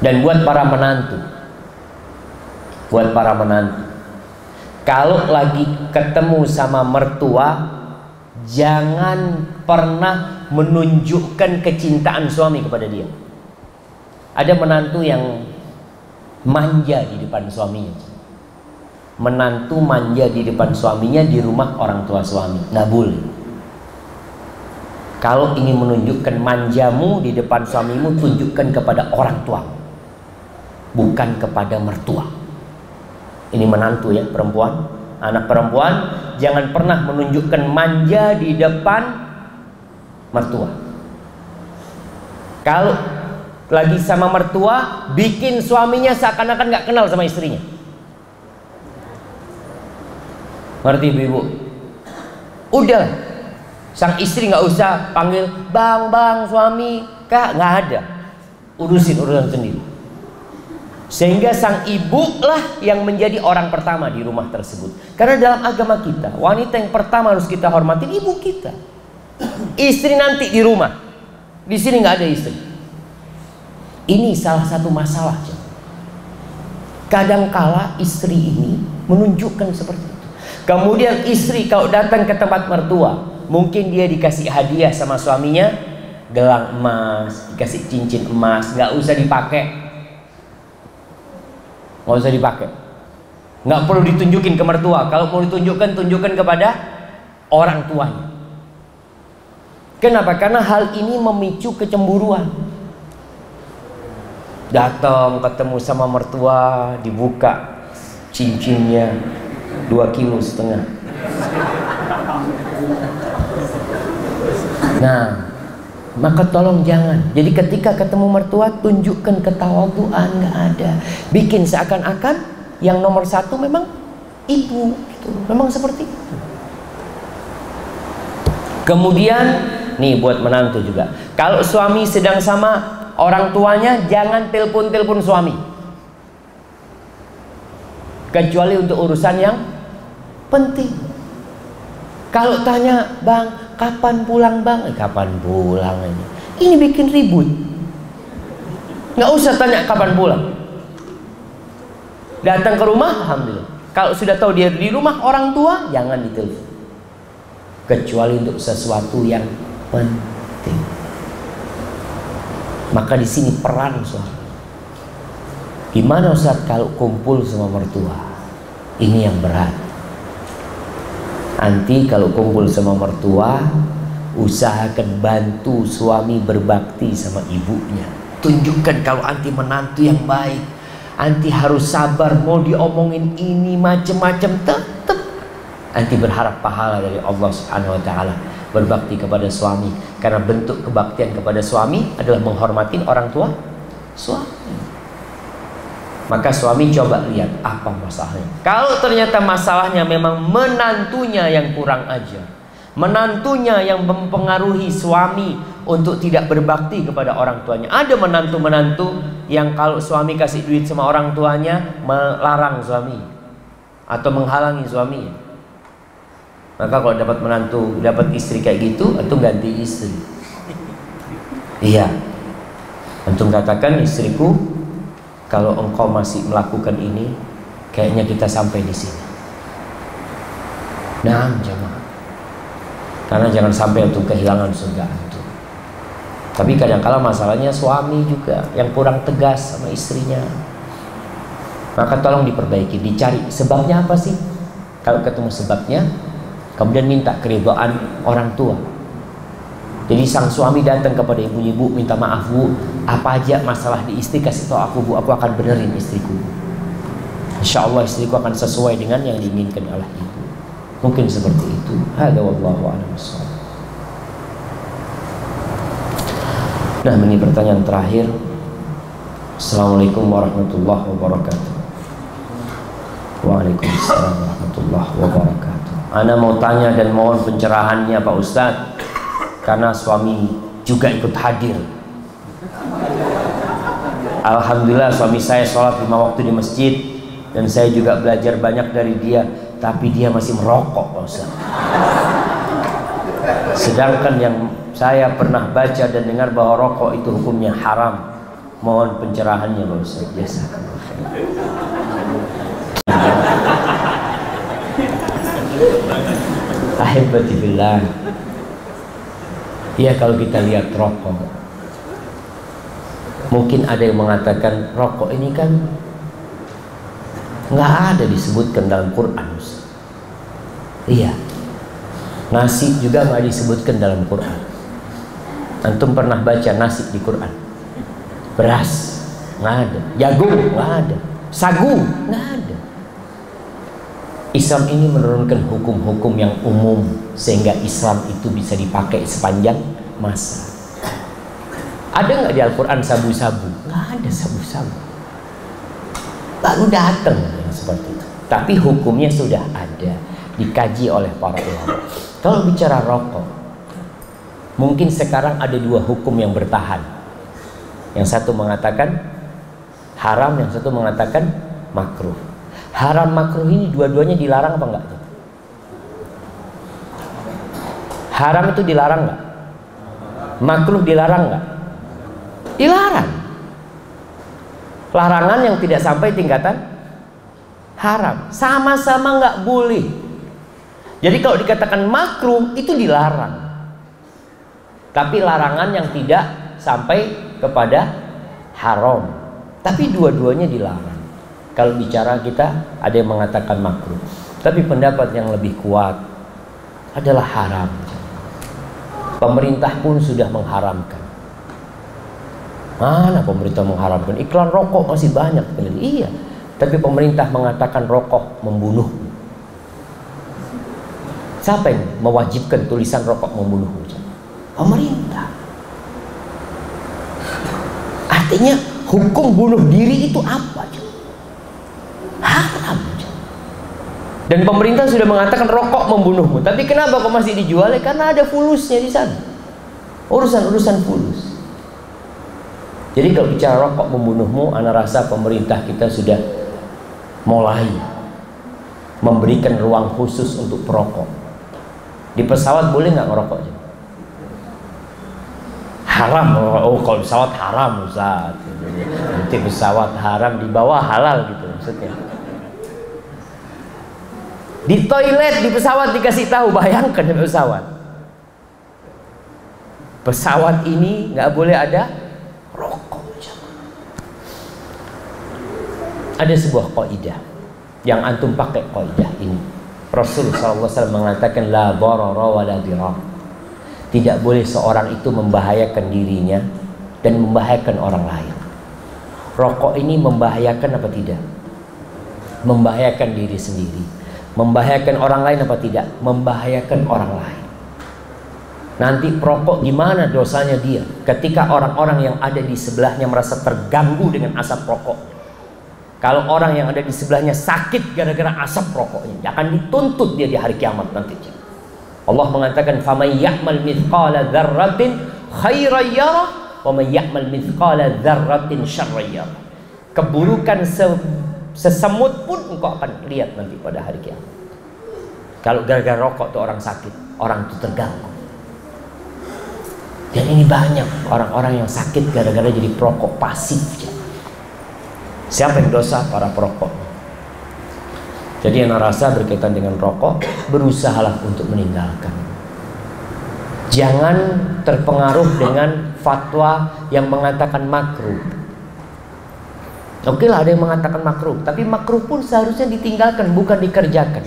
Dan buat para menantu, buat para menantu, kalau lagi ketemu sama mertua, jangan pernah menunjukkan kecintaan suami kepada dia. Ada menantu yang manja di depan suaminya. Menantu manja di depan suaminya di rumah orang tua suami. Nggak boleh. Kalau ingin menunjukkan manjamu di depan suamimu, tunjukkan kepada orang tua, bukan kepada mertua. Ini menantu ya, perempuan. Anak perempuan jangan pernah menunjukkan manja di depan mertua. Kalau lagi sama mertua, bikin suaminya seakan-akan nggak kenal sama istrinya. Ngerti ibu-ibu? Udah, sang istri nggak usah panggil bang bang suami kak nggak ada, urusin urusan sendiri. Sehingga sang ibu lah yang menjadi orang pertama di rumah tersebut. Karena dalam agama kita, wanita yang pertama harus kita hormatin ibu kita. Istri nanti di rumah. Di sini nggak ada istri. Ini salah satu masalah. Kadangkala istri ini menunjukkan seperti itu. Kemudian istri kalau datang ke tempat mertua, mungkin dia dikasih hadiah sama suaminya, gelang emas, dikasih cincin emas, nggak usah dipakai, nggak usah dipakai, nggak perlu ditunjukin ke mertua. Kalau mau ditunjukkan, tunjukkan kepada orang tuanya. Kenapa? Karena hal ini memicu kecemburuan datang ketemu sama mertua dibuka cincinnya dua kilo setengah nah maka tolong jangan jadi ketika ketemu mertua tunjukkan ketawaduan nggak ada bikin seakan-akan yang nomor satu memang ibu gitu. memang seperti itu kemudian nih buat menantu juga kalau suami sedang sama orang tuanya jangan telepon-telepon suami. Kecuali untuk urusan yang penting. Kalau tanya, "Bang, kapan pulang, Bang?" Eh, kapan pulang ini? Ini bikin ribut. Nggak usah tanya kapan pulang. Datang ke rumah, alhamdulillah. Kalau sudah tahu dia di rumah orang tua, jangan ditelepon. Kecuali untuk sesuatu yang penting. Maka di sini peran suami. Gimana Ustaz kalau kumpul sama mertua? Ini yang berat. Nanti kalau kumpul sama mertua, usahakan bantu suami berbakti sama ibunya. Tunjukkan kalau anti menantu yang baik. Anti harus sabar mau diomongin ini macam-macam tetap anti berharap pahala dari Allah Subhanahu wa taala berbakti kepada suami karena bentuk kebaktian kepada suami adalah menghormati orang tua suami maka suami coba lihat apa masalahnya kalau ternyata masalahnya memang menantunya yang kurang ajar menantunya yang mempengaruhi suami untuk tidak berbakti kepada orang tuanya ada menantu-menantu yang kalau suami kasih duit sama orang tuanya melarang suami atau menghalangi suami maka kalau dapat menantu, dapat istri kayak gitu, atau ganti istri. Iya. Antum katakan istriku, kalau engkau masih melakukan ini, kayaknya kita sampai di sini. Nah, jangan. Karena jangan sampai untuk kehilangan surga antum. Tapi kadang-kala masalahnya suami juga yang kurang tegas sama istrinya. Maka tolong diperbaiki, dicari sebabnya apa sih? Kalau ketemu sebabnya, kemudian minta keridhaan orang tua jadi sang suami datang kepada ibu-ibu minta maaf bu. Apa aja masalah di istri kasih tahu aku bu. Aku akan benerin istriku. Insya Allah istriku akan sesuai dengan yang diinginkan oleh ibu. Mungkin seperti itu. Ada wallahu a'lam Nah ini pertanyaan terakhir. Assalamualaikum warahmatullahi wabarakatuh. Waalaikumsalam warahmatullahi wabarakatuh. Ana mau tanya dan mohon pencerahannya Pak Ustadz Karena suami juga ikut hadir. Alhamdulillah suami saya sholat lima waktu di masjid. Dan saya juga belajar banyak dari dia. Tapi dia masih merokok Pak Ustaz. sedangkan yang saya pernah baca dan dengar bahwa rokok itu hukumnya haram. Mohon pencerahannya Pak Ustaz. Biasa. Ahibati billah Ya kalau kita lihat rokok Mungkin ada yang mengatakan rokok ini kan nggak ada disebutkan dalam Quran. Iya. Nasi juga nggak disebutkan dalam Quran. Antum pernah baca nasi di Quran? Beras nggak ada, jagung nggak ada, sagu nggak. Islam ini menurunkan hukum-hukum yang umum sehingga Islam itu bisa dipakai sepanjang masa. Ada nggak di Al-Quran sabu-sabu? Nggak ada sabu-sabu. Baru datang yang seperti itu. Tapi hukumnya sudah ada, dikaji oleh para ulama. Kalau bicara rokok, mungkin sekarang ada dua hukum yang bertahan. Yang satu mengatakan haram, yang satu mengatakan makruh. Haram makruh ini dua-duanya dilarang apa enggak? Haram itu dilarang enggak? Makruh dilarang enggak? dilarang larangan yang tidak sampai tingkatan haram sama-sama nggak boleh jadi kalau dikatakan makruh itu dilarang tapi larangan yang tidak sampai kepada haram tapi dua-duanya dilarang kalau bicara kita ada yang mengatakan makruh tapi pendapat yang lebih kuat adalah haram pemerintah pun sudah mengharamkan Mana pemerintah mengharamkan iklan rokok masih banyak Iya, tapi pemerintah mengatakan rokok membunuh. Siapa yang mewajibkan tulisan rokok membunuh? Pemerintah. Artinya hukum bunuh diri itu apa? Haram. Dan pemerintah sudah mengatakan rokok membunuhmu. Tapi kenapa kok masih dijual? Karena ada fulusnya di sana. Urusan-urusan fulus. Jadi kalau bicara rokok membunuhmu, anak rasa pemerintah kita sudah mulai memberikan ruang khusus untuk perokok. Di pesawat boleh nggak ngerokok? Haram, oh kalau pesawat haram Ustaz. Nanti pesawat haram di bawah halal gitu maksudnya. Di toilet di pesawat dikasih tahu, bayangkan di pesawat. Pesawat ini nggak boleh ada ada sebuah kaidah yang antum pakai kaidah ini. Rasul SAW mengatakan la. Tidak boleh seorang itu membahayakan dirinya dan membahayakan orang lain. Rokok ini membahayakan apa tidak? Membahayakan diri sendiri. Membahayakan orang lain apa tidak? Membahayakan orang lain. Nanti perokok gimana dosanya dia ketika orang-orang yang ada di sebelahnya merasa terganggu dengan asap rokok kalau orang yang ada di sebelahnya sakit gara-gara asap rokoknya, akan dituntut dia di hari kiamat nanti. Allah mengatakan, "Faman ya'mal mithqala dzarratin khairan yarah, wa man ya'mal mithqala dzarratin syarran yarah." Keburukan se sesemut pun engkau akan lihat nanti pada hari kiamat. Kalau gara-gara rokok tuh orang sakit, orang itu terganggu. Dan ini banyak orang-orang yang sakit gara-gara jadi perokok pasif. Siapa yang dosa? Para perokok. Jadi yang rasa berkaitan dengan rokok, berusahalah untuk meninggalkan. Jangan terpengaruh dengan fatwa yang mengatakan makruh. Oke lah ada yang mengatakan makruh, tapi makruh pun seharusnya ditinggalkan, bukan dikerjakan.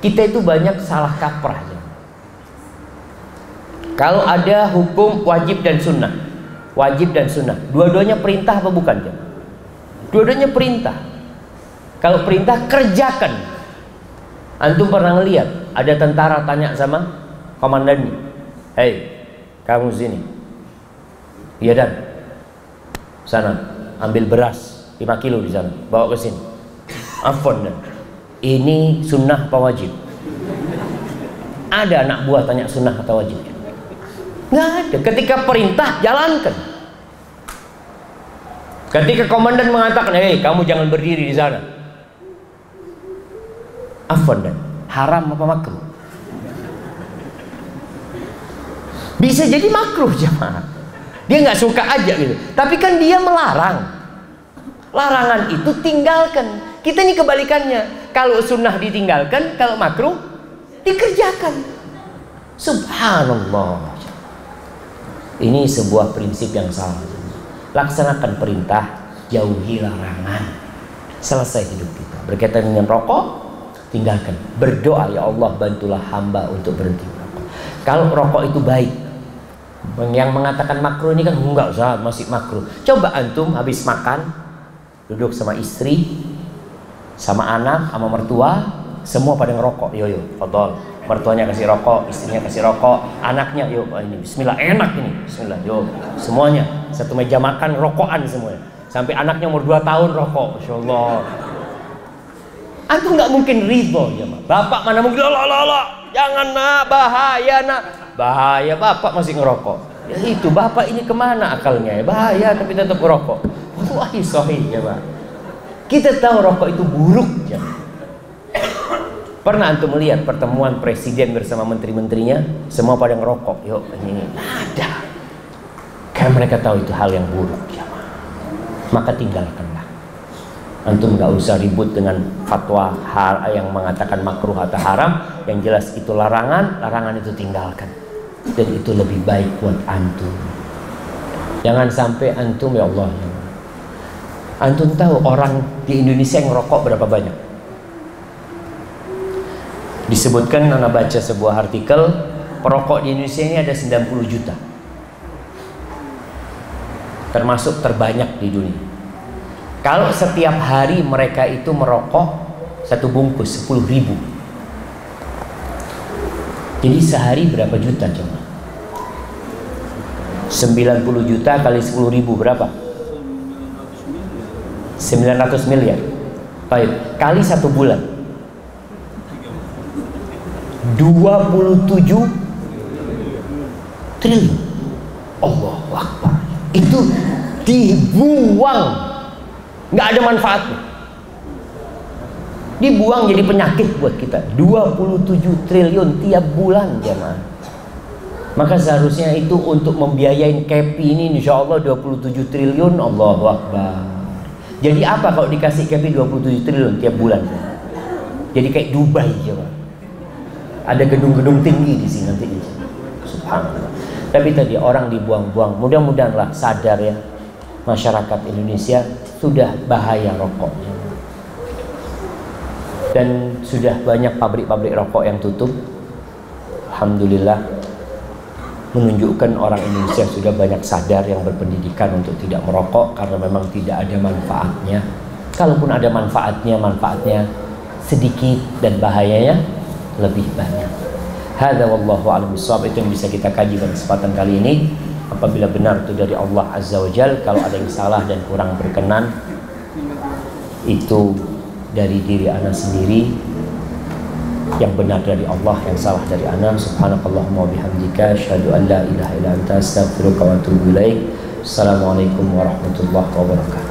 Kita itu banyak salah kaprah. Ya. Kalau ada hukum wajib dan sunnah, wajib dan sunnah, dua-duanya perintah apa bukan? Ya? Dua-duanya perintah. Kalau perintah kerjakan. Antum pernah ngeliat ada tentara tanya sama komandannya, "Hei, kamu sini." Iya dan sana ambil beras 5 kilo di sana, bawa ke sini. Afon ini sunnah apa wajib? Ada anak buah tanya sunnah atau wajib? Nggak ada. Ketika perintah jalankan. Ketika komandan mengatakan, "Hei, kamu jangan berdiri di sana." Afwan dan haram apa makruh? Bisa jadi makruh jemaah. Dia nggak suka aja gitu. Tapi kan dia melarang. Larangan itu tinggalkan. Kita ini kebalikannya. Kalau sunnah ditinggalkan, kalau makruh dikerjakan. Subhanallah. Ini sebuah prinsip yang salah. Laksanakan perintah, jauhi larangan. Selesai hidup kita. Berkaitan dengan rokok, tinggalkan. Berdoa ya Allah bantulah hamba untuk berhenti merokok. Kalau rokok itu baik, yang mengatakan makruh ini kan enggak usah masih makruh. Coba antum habis makan duduk sama istri, sama anak, sama mertua, semua pada ngerokok. Yo yo, fadol mertuanya kasih rokok, istrinya kasih rokok, anaknya yuk ini bismillah enak ini. Bismillah. Yuk, semuanya satu meja makan rokokan semuanya. Sampai anaknya umur 2 tahun rokok. Insyaallah. Antum nggak mungkin ridho ya, Bapak mana mungkin lo lo lo jangan nak bahaya nak bahaya bapak masih ngerokok ya itu bapak ini ke mana akalnya ya bahaya tapi tetap ngerokok wah sahih ya pak kita tahu rokok itu buruk ya Pernah antum melihat pertemuan presiden bersama menteri-menterinya semua pada ngerokok? Yuk, ini ada. Karena mereka tahu itu hal yang buruk ya. Maka tinggalkanlah. Antum nggak usah ribut dengan fatwa hal yang mengatakan makruh atau haram. Yang jelas itu larangan, larangan itu tinggalkan. Dan itu lebih baik buat antum. Jangan sampai antum ya Allah. Ya. Antum tahu orang di Indonesia yang ngerokok berapa banyak? Disebutkan Nana baca sebuah artikel perokok di Indonesia ini ada 90 juta. Termasuk terbanyak di dunia. Kalau setiap hari mereka itu merokok satu bungkus 10 ribu. Jadi sehari berapa juta coba? 90 juta kali 10 ribu berapa? 900 miliar. Baik, kali satu bulan. 27 triliun. Allah Akbar. Itu dibuang. Nggak ada manfaatnya. Dibuang jadi penyakit buat kita. 27 triliun tiap bulan jemaah. Maka seharusnya itu untuk membiayain kepi ini insya Allah 27 triliun. Allah Akbar jadi apa kalau dikasih kepi 27 triliun tiap bulan? Jadi kayak Dubai jemaah ada gedung-gedung tinggi di sini nanti. Subhanallah. Tapi tadi orang dibuang-buang. Mudah-mudahanlah sadar ya masyarakat Indonesia sudah bahaya rokok. Dan sudah banyak pabrik-pabrik rokok yang tutup. Alhamdulillah menunjukkan orang Indonesia sudah banyak sadar yang berpendidikan untuk tidak merokok karena memang tidak ada manfaatnya kalaupun ada manfaatnya manfaatnya sedikit dan bahayanya lebih banyak. Hada wallahu a'lam itu yang bisa kita kaji pada kesempatan kali ini. Apabila benar itu dari Allah Azza wa Jal, kalau ada yang salah dan kurang berkenan itu dari diri anak sendiri yang benar dari Allah yang salah dari anak subhanakallahumma bihamdika asyhadu an la ilaha illa anta astaghfiruka wa atubu ilaik. Assalamualaikum warahmatullahi wabarakatuh